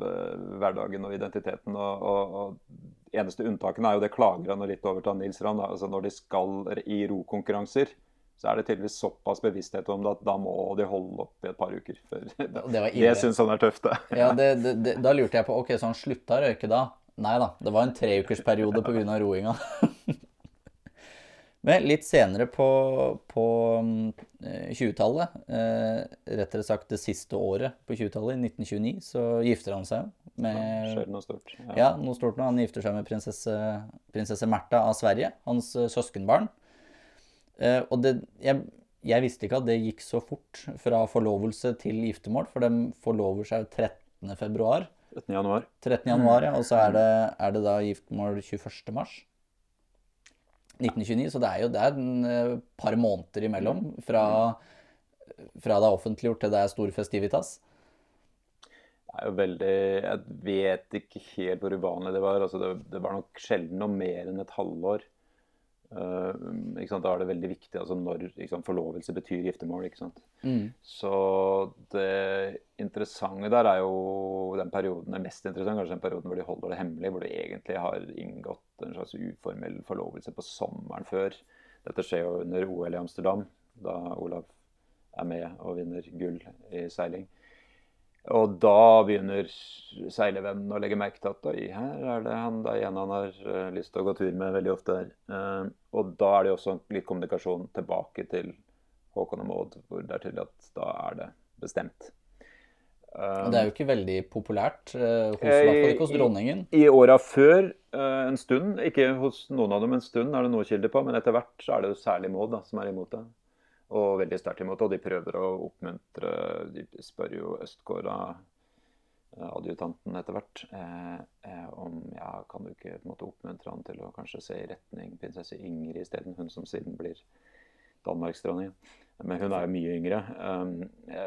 hverdagen og identiteten. Og, og, og eneste unntakene er jo det klager han litt over til Nils Rand. Altså når de skal i rokonkurranser, så er det tydeligvis såpass bevissthet om det at da må de holde opp i et par uker. Før. det, det syns han er tøft, det. Ja, det, det, Da lurte jeg på ok, så han slutta å røyke da? Nei da, det var en treukersperiode pga. roinga. Men litt senere på, på 20-tallet, mm, eh, rettere sagt det siste året på 20-tallet, i 1929, så gifter han seg med Skjer noe stort. Ja. ja, noe stort nå. Han gifter seg med prinsesse, prinsesse Märtha av Sverige, hans uh, søskenbarn. Eh, og det, jeg, jeg, visste ikke at det gikk så fort fra forlovelse til giftermål, for de forlover seg 13. februar. 13. januar. 13. januar, ja, Og så er det, er det da giftermål 21. mars. 1929, så det er jo det er et eh, par måneder imellom fra, fra det er offentliggjort til det er stor festivitas. Det er jo veldig Jeg vet ikke helt hvor uvanlig det var. Altså det, det var nok sjelden noe mer enn et halvår. Uh, Da er det veldig viktig altså når sant, forlovelse betyr giftermål. ikke? Mm. Så det interessante der er jo den perioden er mest interessant, kanskje den perioden hvor de holder det hemmelig, hvor de egentlig har inngått en slags uformell forlovelse på sommeren før. Dette skjer jo under OL i Amsterdam, da Olav er med og vinner gull i seiling. Og da begynner seilervennen å legge merke til at oi, her er det han er igjen han har uh, lyst til å gå tur med veldig ofte. her. og da er det også litt kommunikasjon tilbake til Håkon og Maud, hvor det er tydelig at da er det bestemt. Og det er jo ikke veldig populært, uh, hos, ikke hos dronningen. I, i åra før uh, en stund, ikke hos noen av dem en stund, er det noe kilde på, men etter hvert så er det jo særlig Maud da, som er imot det. Og veldig sterkt imot. Og de prøver å oppmuntre De spør jo Østgård adjutanten etter hvert eh, om ja, kan du ikke måte, oppmuntre han til å kanskje se i retning prinsesse Ingrid isteden, hun som siden blir danmarksdronning. Men hun er jo mye yngre. Um,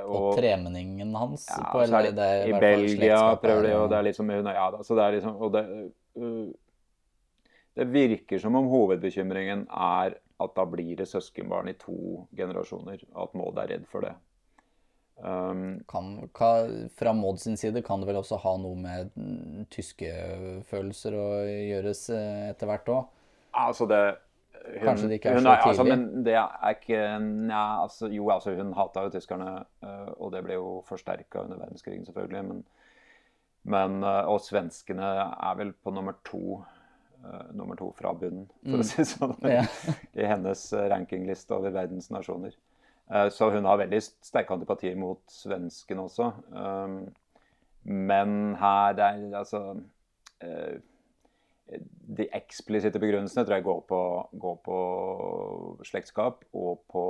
og, og tremenningen hans ja, på, eller, det, I Belgia prøver de, og det er liksom hun, ja, så det er liksom og det, uh, det virker som om hovedbekymringen er at da blir det søskenbarn i to generasjoner. At Maud er redd for det. Um, kan, kan, fra Maud sin side kan det vel også ha noe med tyske følelser å gjøres eh, etter hvert òg? Altså det hun, Kanskje det ikke er så tidlig? Altså, men det er ikke ja, altså, Jo, altså, hun hata jo tyskerne, uh, og det ble jo forsterka under verdenskrigen, selvfølgelig. Men, men uh, Og svenskene er vel på nummer to, uh, nummer to fra bunnen, for mm. å si det sånn, ja. i hennes rankingliste over verdens nasjoner. så hun har veldig sterke antipatier mot svenskene også. Men her det er altså de eksplisitte begrunnelsene tror jeg går på, går på slektskap og på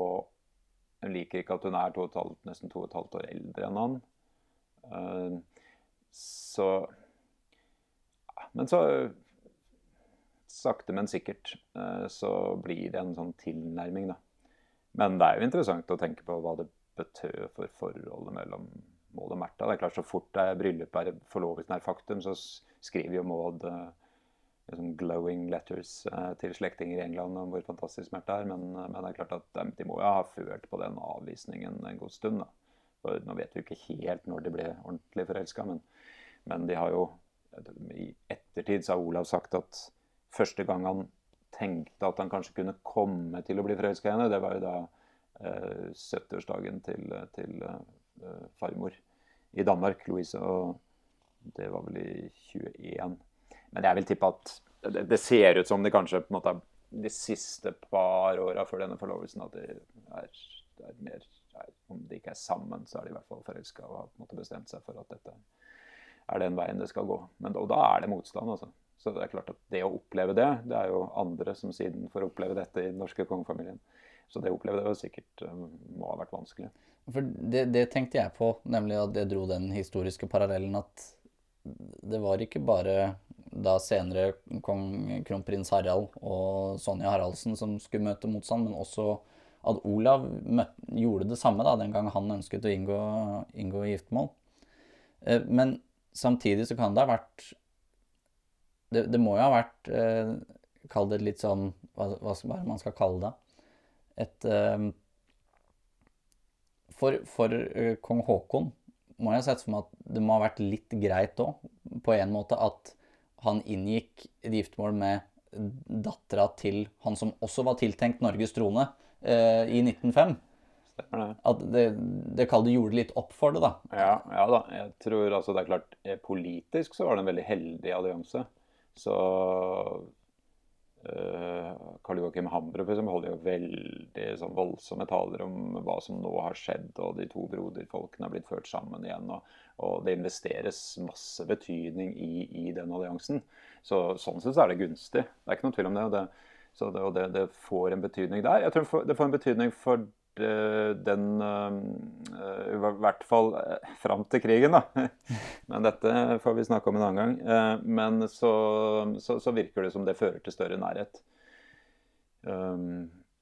Hun liker ikke at hun er to halvt, nesten to og et halvt år eldre enn han. Uh, så Men så Sakte, men sikkert uh, så blir det en sånn tilnærming, da. Men det er jo interessant å tenke på hva det betød for forholdet mellom Maud og Märtha. Det er klart Så fort det er bryllup er forlovelsen er faktum, så skriver jo Maud uh, liksom glowing letters eh, til slektninger i England om hvor fantastisk smerte er. Men, eh, men, det er klart at de, de, må jo ha følt på den avvisningen en god stund. da. For Nå vet vi ikke helt når de ble ordentlig forelska, men, men, de har jo I ettertid så har Olav sagt at første gang han tenkte at han kanskje kunne komme til å bli forelska i henne, det var jo da eh, 70-årsdagen til, til eh, farmor i Danmark, Louise. Og det var vel i 21. Men jeg vil tippe at det, det, ser ut som det kanskje på en måte de siste par åra før denne forlovelsen at de er, er mer er, Om de ikke er sammen, så er de i hvert fall forelska og har på en måte bestemt seg for at dette er den veien det skal gå. Men, og da er det motstand, altså. Så det er klart at det å oppleve det, det er jo andre som siden får oppleve dette i den norske kongefamilien. Så det å oppleve det sikkert um, må ha vært vanskelig. For det, det, tenkte jeg på, nemlig at jeg dro den historiske parallellen at det var ikke bare da senere kong kronprins Harald og Sonja Haraldsen som skulle møte motstand, men også at Olav gjorde det samme da, den gang han ønsket å inngå, inngå giftermål. Eh, men samtidig så kan det ha vært Det, det må jo ha vært eh, Kall det litt sånn hva, hva man skal kalle det. Et eh, For, for kong Haakon må jeg sette for meg at det må ha vært litt greit òg, på en måte at han inngikk et giftermål med dattera til han som også var tiltenkt Norges trone eh, i 1905. Stemmer det. At det, det kalde gjorde litt opp for det, da. Ja, ja da. Jeg tror altså det er klart eh, Politisk så var det en veldig heldig allianse. Så Karl Joakim Hambro for holder jo veldig sånn voldsomme taler om hva som nå har skjedd, og de to broderfolkene har blitt ført sammen igjen. og og det investeres masse betydning i, i den alliansen. Så, sånn sett så er det gunstig. Det er ikke noen tvil om det. Og det, det, det, det får en betydning der. Jeg tror det får en betydning for eh, den uh, I hvert fall fram til krigen, da. Men dette får vi snakke om en annen gang. Men så, så, så, virker det som det fører til større nærhet.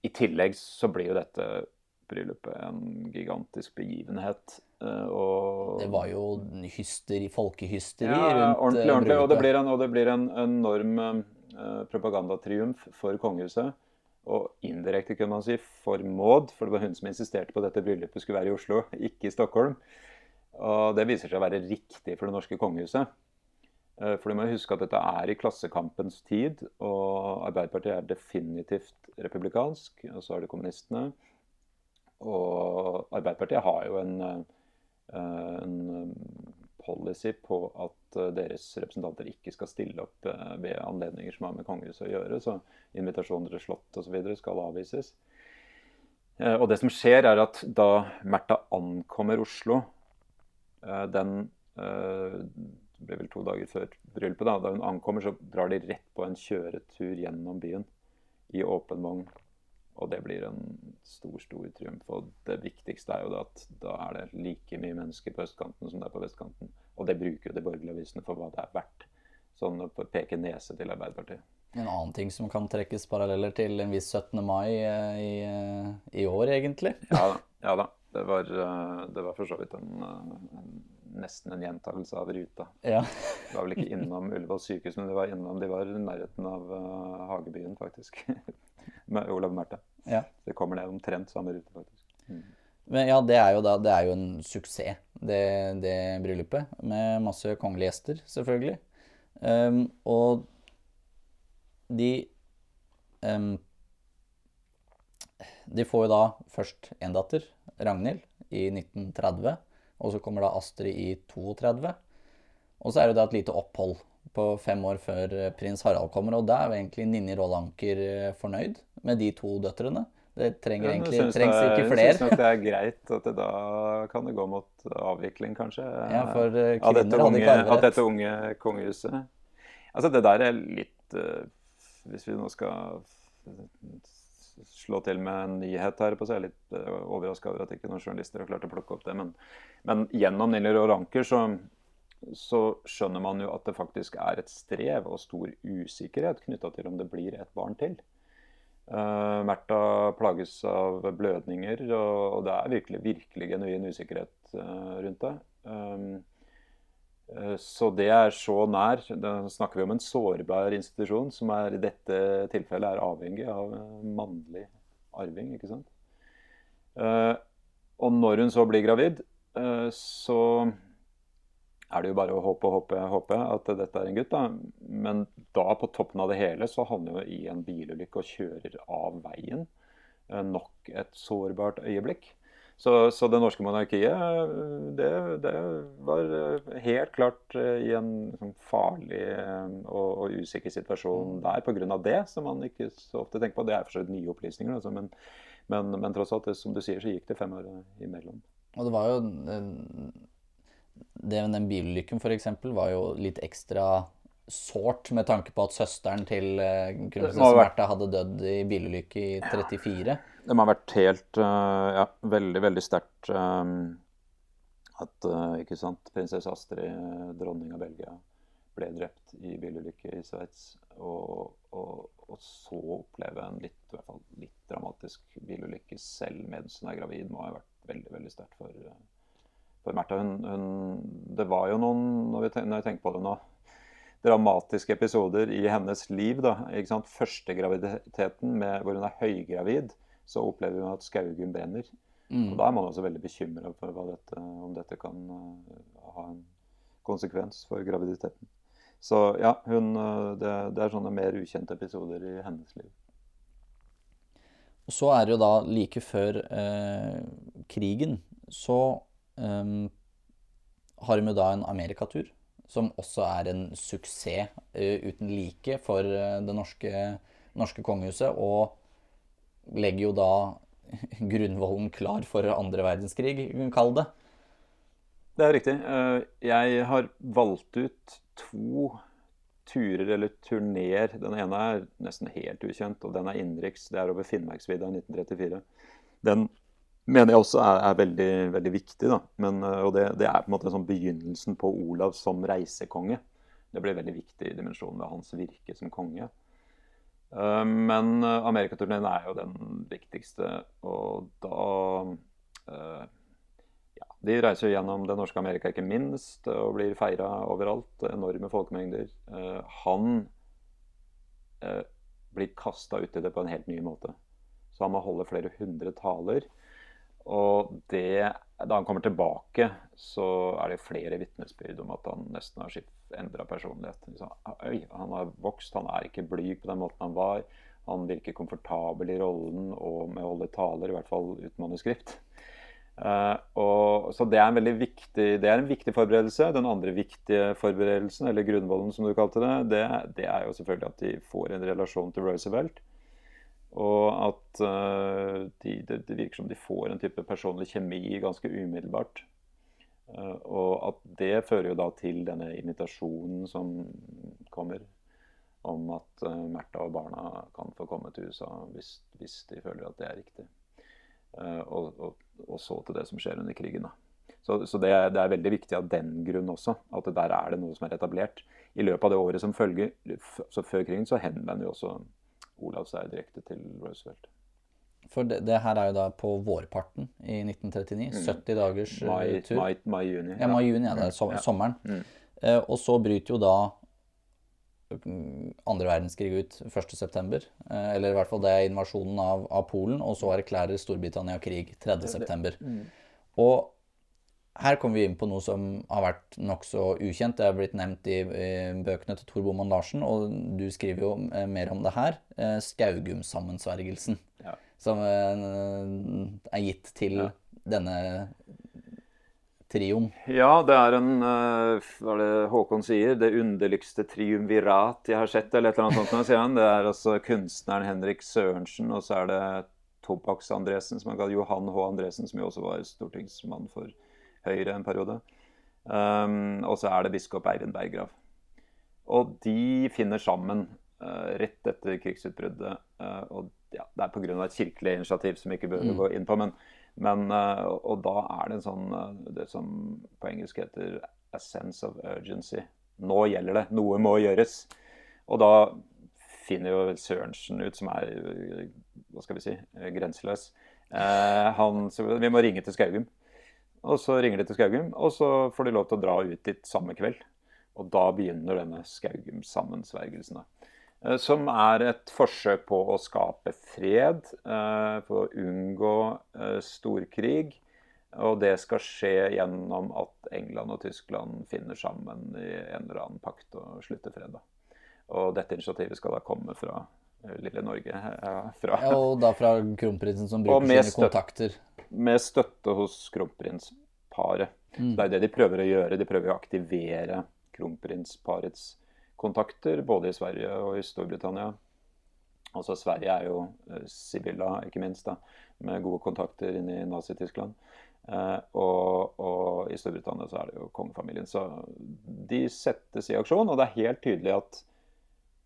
I tillegg så blir jo dette bryllupet en gigantisk begivenhet. Eh, og det var jo hysteri, folkehysteri ja, rundt eh, ordentlig, ordentlig. Og det blir en, det blir en enorm propagandatriumf for kongehuset. Og indirekte, kunne man si, for Maud. For det var hun som insisterte på at dette bryllupet skulle være i Oslo, ikke i Stockholm. Og det viser seg å være riktig for det norske kongehuset. For du må huske at dette er i Klassekampens tid, og Arbeiderpartiet er definitivt republikansk. Og så er det kommunistene. Og Arbeiderpartiet har jo en, eh, en eh, policy på at eh, deres representanter ikke skal stille opp ved anledninger som har med kongehuset å gjøre. Så invitasjoner til slott osv. skal avvises. Og det som skjer, er at da Märtha ankommer Oslo Eh, den eh, det blir vel to dager før bryllupet. Da Da hun ankommer, så drar de rett på en kjøretur gjennom byen i åpen vogn. Og det blir en stor, stor triumf. Og det viktigste er jo da at da er det like mye mennesker på østkanten som det er på vestkanten. Og det bruker jo de borgerlige avisene for hva det er verdt. Sånn å peke nese til Arbeiderpartiet. En annen ting som kan trekkes paralleller til en viss 17. mai eh, i, eh, i år, egentlig. Ja da. Ja, da. Det, var, eh, det var for så vidt en, en, nesten en gjentakelse av ruta. Ja. De var vel ikke innom Ullevål sykehus, men de var innom, de var i nærheten av uh, Hagebyen, faktisk. Olav Marte. Ja. Det kommer ned omtrent samme rute, faktisk. Mm. Men ja, det er jo da Det er jo en suksess, det, det bryllupet. Med masse kongelige gjester, selvfølgelig. Um, og de um, De får jo da først en datter, Ragnhild, i 1930. Og så kommer da Astrid i 32. Og så er det da et lite opphold på fem år før prins Harald kommer. Og da er jo egentlig Ninni Rollanker fornøyd med de to døtrene. Det trenger egentlig, synes trengs det, ikke flere. Jeg syns det er greit at det da kan det gå mot avvikling, kanskje. Ja, for uh, av dette kvinner hadde unge, ikke av arverett. dette unge kongehuset. Altså, det der er litt Hvis vi nå skal slå til med en nyhet her, på, så er jeg litt uh, overraska over at ikke noen journalister har klart å plukke opp det. Men, men gjennom Niller og Ranker så, så skjønner man jo at det faktisk er et strev og stor usikkerhet knytta til om det blir et barn til. Uh, Märtha plages av blødninger, og, og det er virkelig, virkelig genuin usikkerhet uh, rundt det. Um, så det er så nær. Da snakker vi om en sårbar institusjon som er, i dette tilfellet er avhengig av mannlig arving. ikke sant? Og når hun så blir gravid, så er det jo bare å håpe og håpe, håpe at dette er en gutt. da. Men da, på toppen av det hele, så havner jo i en bilulykke og kjører av veien. Eh, Nok et sårbart øyeblikk. Så, så det norske monarkiet, det, det var helt klart eh, i en sånn farlig eh, og, og usikker situasjon der pga. det, som man ikke så ofte tenker på. Det er for så vidt nye opplysninger, altså, men, men, men tross alt, det, som du sier, så gikk det fem år imellom. Og det var jo eh, med Den bilulykken eksempel var jo litt ekstra sårt med tanke på at søsteren til Det kronprinsesse Märtha hadde dødd i bilulykke i 34. Det må ha vært helt eh, Ja, veldig, veldig sterkt eh, at eh, ikke sant, prinsesse Astrid, eh, dronning av Belgia, ble drept i bilulykke i Sveits. Og, og, og så oppleve en litt, i hvert fall litt dramatisk bilulykke selv mens hun er gravid, må ha vært veldig, veldig sterkt for, eh, for Märtha. Hun, hun, det var jo noen, når, vi når jeg tenker på det nå, dramatiske episoder i hennes liv. da, ikke sant? Første graviditeten med, hvor hun er høygravid, så opplever hun at Skaugum brenner. Og Da er man også veldig bekymra for dette, om dette kan uh, ha en konsekvens for graviditeten. Så ja, hun, eh, det, det er sånne mer ukjente episoder i hennes liv. Og så er det jo da like før eh, krigen, så eh, har vi da en amerikatur, som også er en suksess uh, uten like for eh, det norske, norske kongehuset, og legger jo da grunnvollen klar for andre verdenskrig, kall det. Det er riktig. Eh, Jeg har valgt ut to turer eller turneer. Den ene er nesten helt ukjent, og den er innenriks. Det er over Finnmarksvidda i 1934. Den mener jeg også er, er veldig, veldig viktig. Da. Men, eh, og det, det er på en måte sånn begynnelsen på Olav som reisekonge. Det ble veldig viktig i dimensjonen ved hans virke som konge. Eh, Men eh, amerikaturneen er jo den viktigste, og da ja, De reiser gjennom det norske Amerika, ikke minst, og blir feira overalt. Enorme folkemengder. Han blir kasta uti det på en helt ny måte. Så han må holde flere hundre taler. Og det, da han kommer tilbake, så er det flere vitnesbyrd om at han nesten har endra personlighet. Han har vokst, han er ikke blyg på den måten han var. Han virker komfortabel i rollen og med å holde taler, i hvert fall uten manuskript. Uh, og, så det er, en viktig, det er en viktig forberedelse. Den andre viktige forberedelsen, eller grunnvollen som du kalte det, det, det er jo selvfølgelig at de får en relasjon til Roosevelt. Og at eh, de, det, virker som de får en type personlig kjemi ganske umiddelbart. Uh, og at det fører jo da til denne invitasjonen som kommer om at uh, Märtha og barna kan få komme til USA hvis, hvis de føler at det er riktig. Og, og, og, så til det som skjer under krigen. da. Så, så det, er, det, er, veldig viktig av den grunn også, at der er det noe som er etablert. I løpet av det året som følger, før krigen, så henvender jo også Olav seg direkte til Roosevelt. For det, det, her er jo da på vårparten i 1939. Mm. 70 dagers eh, mai, tur. Mai, mai, juni. Ja, mai-juni, ja, det er som, ja. sommeren. Mm. Eh, og så bryter jo da mm, andre verdenskrig ut 1.9., eh, eller i hvert fall det er invasjonen av, av, Polen, og så erklærer Storbritannia krig 3.9. Mm. Og her kommer vi inn på noe som har vært nokså ukjent. Det er blitt nevnt i, i bøkene til Tor Boman Larsen, og du skriver jo eh, mer om det her. Skaugumsammensvergelsen. Skaugum-sammensvergelsen. Ja. Som eh, er gitt til ja. denne trioen. Ja, det er en Hva er det Håkon sier? Det underligste triumvirat jeg har sett, eller et eller annet sånt. sier han. Det er altså kunstneren Henrik Sørensen, og så er det Tobakks-Andresen, som han kaller Johan H. Andresen, som jo også var stortingsmann for Høyre en periode. Um, og så er det biskop Eivind Berggrav. Og de finner sammen uh, rett etter krigsutbruddet. Uh, og ja, Det er pga. et kirkelig initiativ som vi ikke bør mm. gå inn på. Men, men uh, og da er det en sånn det som på engelsk heter a sense of urgency. Nå gjelder det. Noe må gjøres. Og da finner jo Sørensen ut, som er hva skal vi si, grenseløs. han, vi må ringe til Skaugum. Og så ringer de til Skaugum, og så får de lov til å dra ut dit samme kveld. Og da begynner denne Skaugum-sammensvergelsen. Eh, som er et forsøk på å skape fred, eh, på å unngå eh, storkrig. Og det skal skje gjennom at England og Tyskland finner sammen i en eller annen pakt og slutter fred. Da. Og dette initiativet skal da komme fra lille Norge. Fra. Ja, og da fra kronprinsen som bruker sine kontakter. Med støtte hos kronprinsparet. Mm. det er det de prøver å gjøre. De prøver å aktivere kronprinsparets kontakter, både i Sverige og i Storbritannia. Altså Sverige er jo Sibilla, ikke minst, da, med gode kontakter inn i Nazi-Tyskland. Eh, og, og, i Storbritannia så er det jo kongefamilien. Så de settes i aksjon, og det er helt tydelig at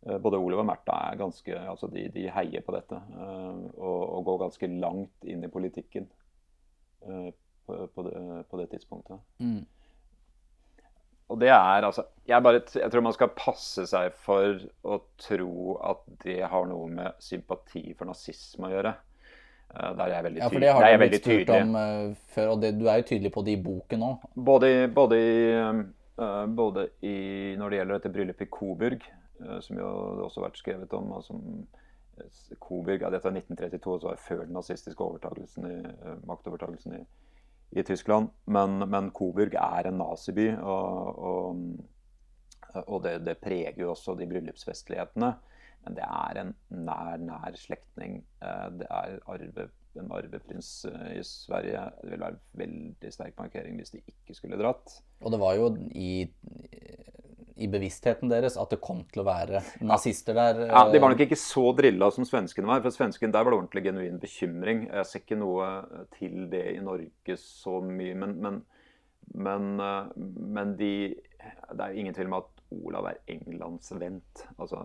Eh, både Olav og Märtha er ganske, altså de, de, heier på dette. Eh, og, og, går ganske langt inn i politikken eh, på, på, det, på det, tidspunktet. Mm. Og det er altså jeg, bare, jeg tror man skal passe seg for å tro at det har noe med sympati for nazisme å gjøre. Der er jeg veldig tydelig. Ja, for det har du blitt spurt om uh, før, og det, du er jo tydelig på det i boken òg. Både, både, uh, både i, når det gjelder dette bryllupet i Coburg, uh, som jo også har vært skrevet om. og som Koberg, ja, Dette er 1932, så var før den nazistiske eh, maktovertagelsen i, i Tyskland. Men, men, Koberg er en naziby, og, og, og det, det, preger jo også de bryllupsfestlighetene. Men det er en nær, nær slektning. Eh, det er arve, en arveprins i Sverige. Det ville være veldig sterk markering hvis de ikke skulle dratt. Og det var jo i i bevisstheten deres at det kom til å være nazister der. Ja, De var nok ikke så drilla som svenskene var. For svensken der var det ordentlig genuin bekymring. Jeg ser ikke noe til det i Norge så mye. Men, men, men, eh, men de, det er ingen tvil om at Olav er englandsvendt. Altså,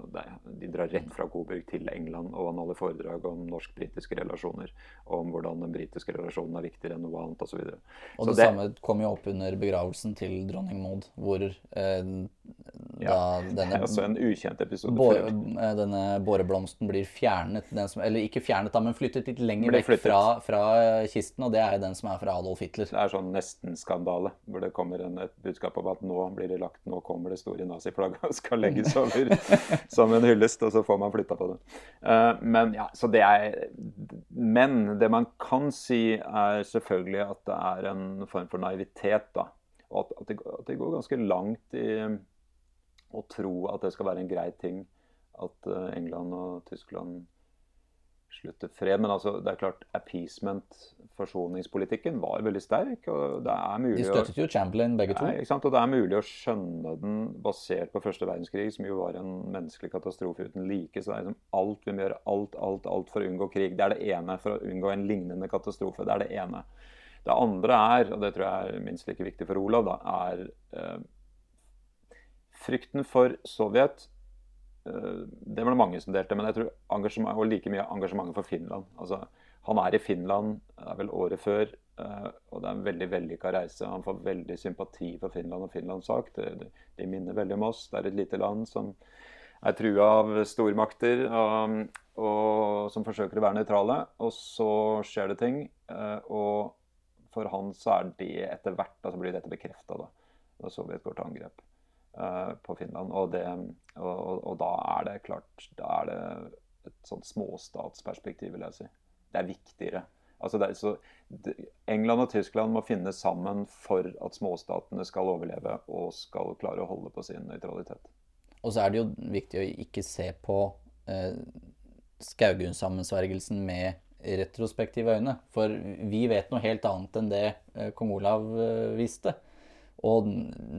de drar rett fra Coburg til England, og han holder foredrag om norsk-britiske relasjoner. Om hvordan den britiske relasjonen er viktigere enn noe annet osv. Og, så og det, det, samme kom jo opp under begravelsen til dronning Maud, hvor eh, ja, denne, altså en ukjent episode. Bo, eh, denne båreblomsten blir fjernet, som, eller ikke fjernet, da, men flyttet litt lenger vekk fra, fra, kisten. Og det er den som er fra Adolf Hitler. Det er sånn nesten-skandale, hvor det kommer en, et budskap om at nå blir det lagt, nå kommer det store naziflagget skal legges over som en hyllest, og så får man flytta på det. Uh, men ja, så det er Men det man kan si, er selvfølgelig at det er en form for naivitet, da. Og at, det, at det går ganske langt i å tro at det skal være en grei ting at uh, England og Tyskland slutter fred. Men altså, det er klart, appeasement, forsoningspolitikken, var veldig sterk. og det er mulig... De støttet jo Chamberlain, begge to. Nei, ikke sant? Og det er mulig å skjønne den basert på første verdenskrig, som jo var en menneskelig katastrofe uten like. Så det er liksom alt vi må gjøre, alt, alt, alt for å unngå krig. Det er det ene. For å unngå en lignende katastrofe. Det er det ene. Det andre er, og det tror jeg er minst like viktig for Olav, da, er eh, frykten for Sovjet. Eh, det var det mange som delte, men jeg tror engasjement, og like mye engasjementet for Finland. Altså, han er i Finland, det er vel året før, eh, og det er en veldig vellykka reise. Han får veldig sympati for Finland og Finlands sak. De, de minner veldig om oss. Det er et lite land som er trua av stormakter og, og som forsøker å være nøytrale. Og så skjer det ting. Eh, og for han så er det etter hvert altså blir dette bekrefta, da. Da Sovjet går til angrep på Finland. Og, det, og, og, og, da er det klart Da er det et sånt småstatsperspektiv, vil jeg si. Det er viktigere. Altså det så, England og Tyskland må finne sammen for at småstatene skal overleve og skal klare å holde på sin nøytralitet. Og så er det jo viktig å ikke se på eh, Skaugum-sammensvergelsen med retrospektive øyne. For vi vet noe helt annet enn det eh, kong Olav eh, visste. Og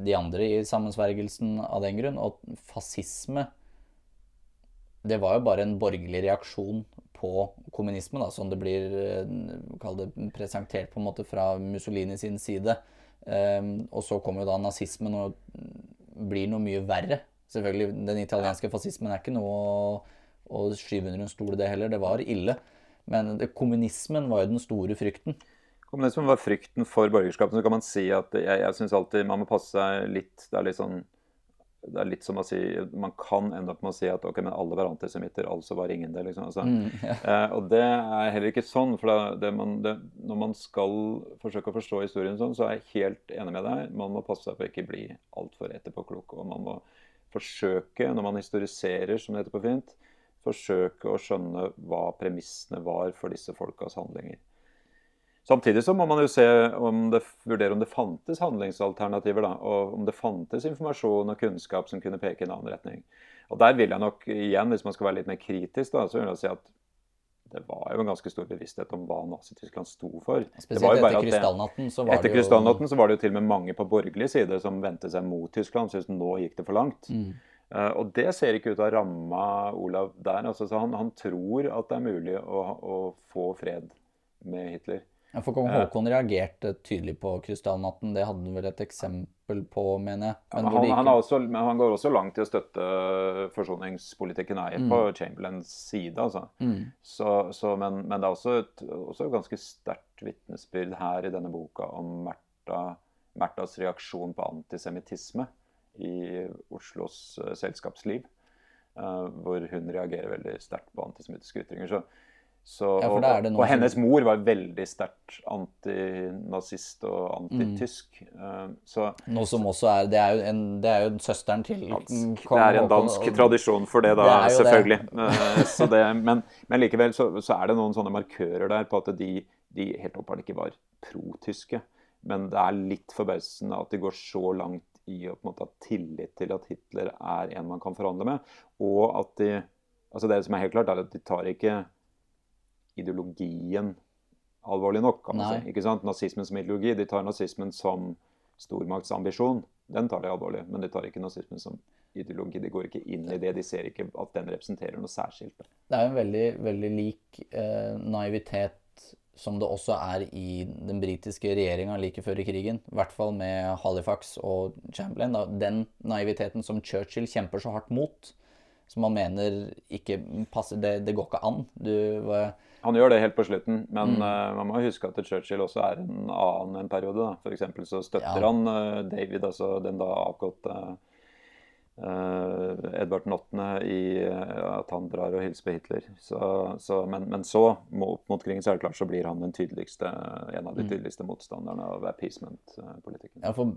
de andre i sammensvergelsen av den grunn. Og fascisme det var jo bare en borgerlig reaksjon på kommunisme, da, som det blir eh, det, presentert på en måte fra Mussolini sin side. Um, og så kommer jo da nazismen og blir noe mye verre. Selvfølgelig, Den italienske fascismen er ikke noe å, å skyve under en stol, det heller. Det var ille. Men det, kommunismen var jo den store frykten. Kommunismen var frykten for borgerskapet. Så kan man si at jeg, jeg syns alltid man må passe seg litt Det er litt sånn det er litt som å si Man kan ende opp med å si at ok, men alle var antisemitter, altså var ingen det. liksom. Altså, mm, ja. eh, og det er heller ikke sånn. for det, det man, det, Når man skal forsøke å forstå historien sånn, så er jeg helt enig med deg. Man må passe seg på å ikke bli altfor etterpåklok. Og man må forsøke, når man historiserer, som det heter på fint, forsøke å skjønne hva premissene var for disse folkas handlinger. Samtidig så må man jo se om det, vurdere om det fantes handlingsalternativer. Da, og om det fantes informasjon og kunnskap som kunne peke i en annen retning. Og Der vil jeg nok igjen, hvis man skal være litt mer kritisk, da, så vil jeg si at det var jo en ganske stor bevissthet om hva Nazi-Tyskland sto for. Spesielt etter krystallnatten så var etter det jo krystallnatten så var det jo til og med mange på borgerlig side som vendte seg mot Tyskland, syntes nå gikk det for langt. Mm. Uh, og det ser ikke ut ha ramma Olav der. Altså, han, han, tror at det er mulig å, å få fred med Hitler. Ja, for Kong Haakon reagerte tydelig på krystallnatten. Det hadde han vel et eksempel på, mener jeg. Men, ja, han, han, også, han, går også langt i å støtte forsoningspolitikken eier mm. på Chamberlains side. Altså. Mm. Så, så, men, men, det er også et også ganske sterkt vitnesbyrd her i denne boka om Märtha, Märthas reaksjon på antisemittisme i Oslos uh, selskapsliv. Uh, hvor hun reagerer veldig sterkt på antisemittiske ytringer. Så så, ja, og, og, hennes mor var veldig sterkt antinazist og antitysk. Mm. Så, Noe som også er Det er jo, en, det er jo søsteren til dansk, Det er en dansk og, tradisjon for det, da, det selvfølgelig. Det. det, men, men, likevel så, så, er det noen sånne markører der på at de, de helt åpenbart ikke var pro-tyske. Men det er litt forbausende at de går så langt i å på en måte ha tillit til at Hitler er en man kan forhandle med. Og at de altså Det som er helt klart, er at de tar ikke ideologien alvorlig nok. kan man Nei. si. Ikke sant? Nazismen som ideologi. De tar nazismen som stormaktsambisjon. Den tar de alvorlig. Men de tar ikke nazismen som ideologi. De går ikke inn i det. De ser ikke at den representerer noe særskilt. Det er en veldig, veldig lik eh, naivitet som det også er i den britiske regjeringa like før i krigen. I hvert fall med Halifax og Chamberlain. Da. Den naiviteten som Churchill kjemper så hardt mot, som han mener ikke passer Det, det går ikke an. Du, han gjør det helt på slutten, men mm. uh, man må huske at Churchill også er en annen en periode. F.eks. så støtter ja. han uh, David, altså den da avgåtte uh, Edvard Nottene i at han drar og hilser på Hitler. Så, så, men, men, så, opp mot krigen, så er det klart, så blir han den tydeligste, en av de mm. tydeligste motstanderne av appeasement-politikken. Ja, for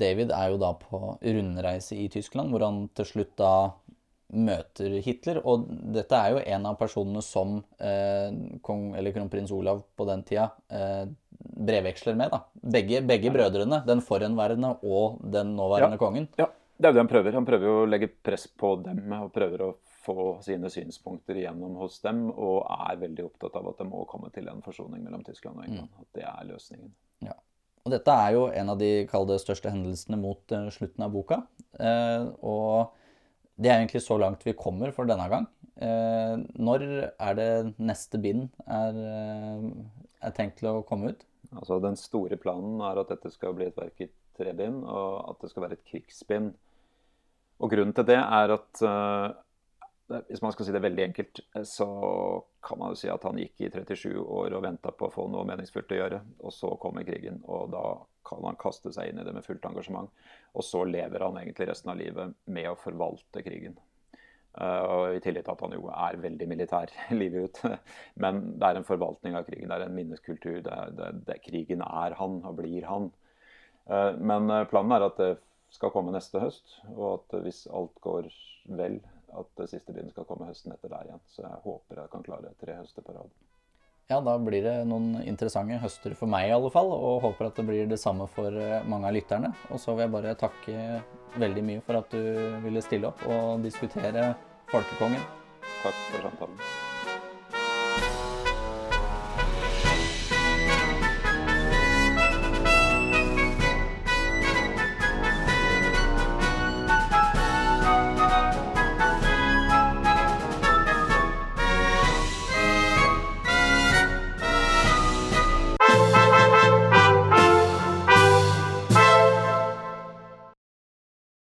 David er jo da på rundreise i Tyskland, hvor han til slutt da møter Hitler. Og dette er jo en av personene som eh, kong, eller kronprins Olav på den tida eh, brevveksler med. da. Begge, begge brødrene, den forhenværende og den nåværende ja. kongen. Ja, det er jo det han prøver. Han prøver jo å legge press på dem og prøver å få sine synspunkter igjennom hos dem, og er veldig opptatt av at det må komme til en forsoning mellom Tyskland og England. Mm. At det er løsningen. Ja. Og dette er jo en av de det, største hendelsene mot uh, slutten av boka. Uh, og det er egentlig så langt vi kommer for denne gang. Eh, når er det neste bind er, eh, er tenkt til å komme ut? Altså Den store planen er at dette skal bli et verk i tre bind, og at det skal være et krigsbind. Og grunnen til det er at eh, hvis man skal si det veldig enkelt, så kan man jo si at han gikk i 37 år og venta på å få noe meningsfullt å gjøre. Og så kommer krigen, og da kan han kaste seg inn i det med fullt engasjement. Og så lever han egentlig resten av livet med å forvalte krigen. Uh, I tillegg til at han jo er veldig militær livet ut. Men det er en forvaltning av krigen, det er en minneskultur. Det er, det, det, krigen er han og blir han. Uh, men eh, planen er at det skal komme neste høst, og at hvis alt går vel, at det siste bindet skal komme høsten etter der igjen. Så jeg håper jeg kan klare tre høster på rad. Ja, da blir det noen interessante høster for meg i alle fall, og håper at det blir det samme for eh, mange av lytterne. Og så vil jeg bare takke veldig mye for at du ville stille opp og diskutere Folkekongen. Takk for samtalen.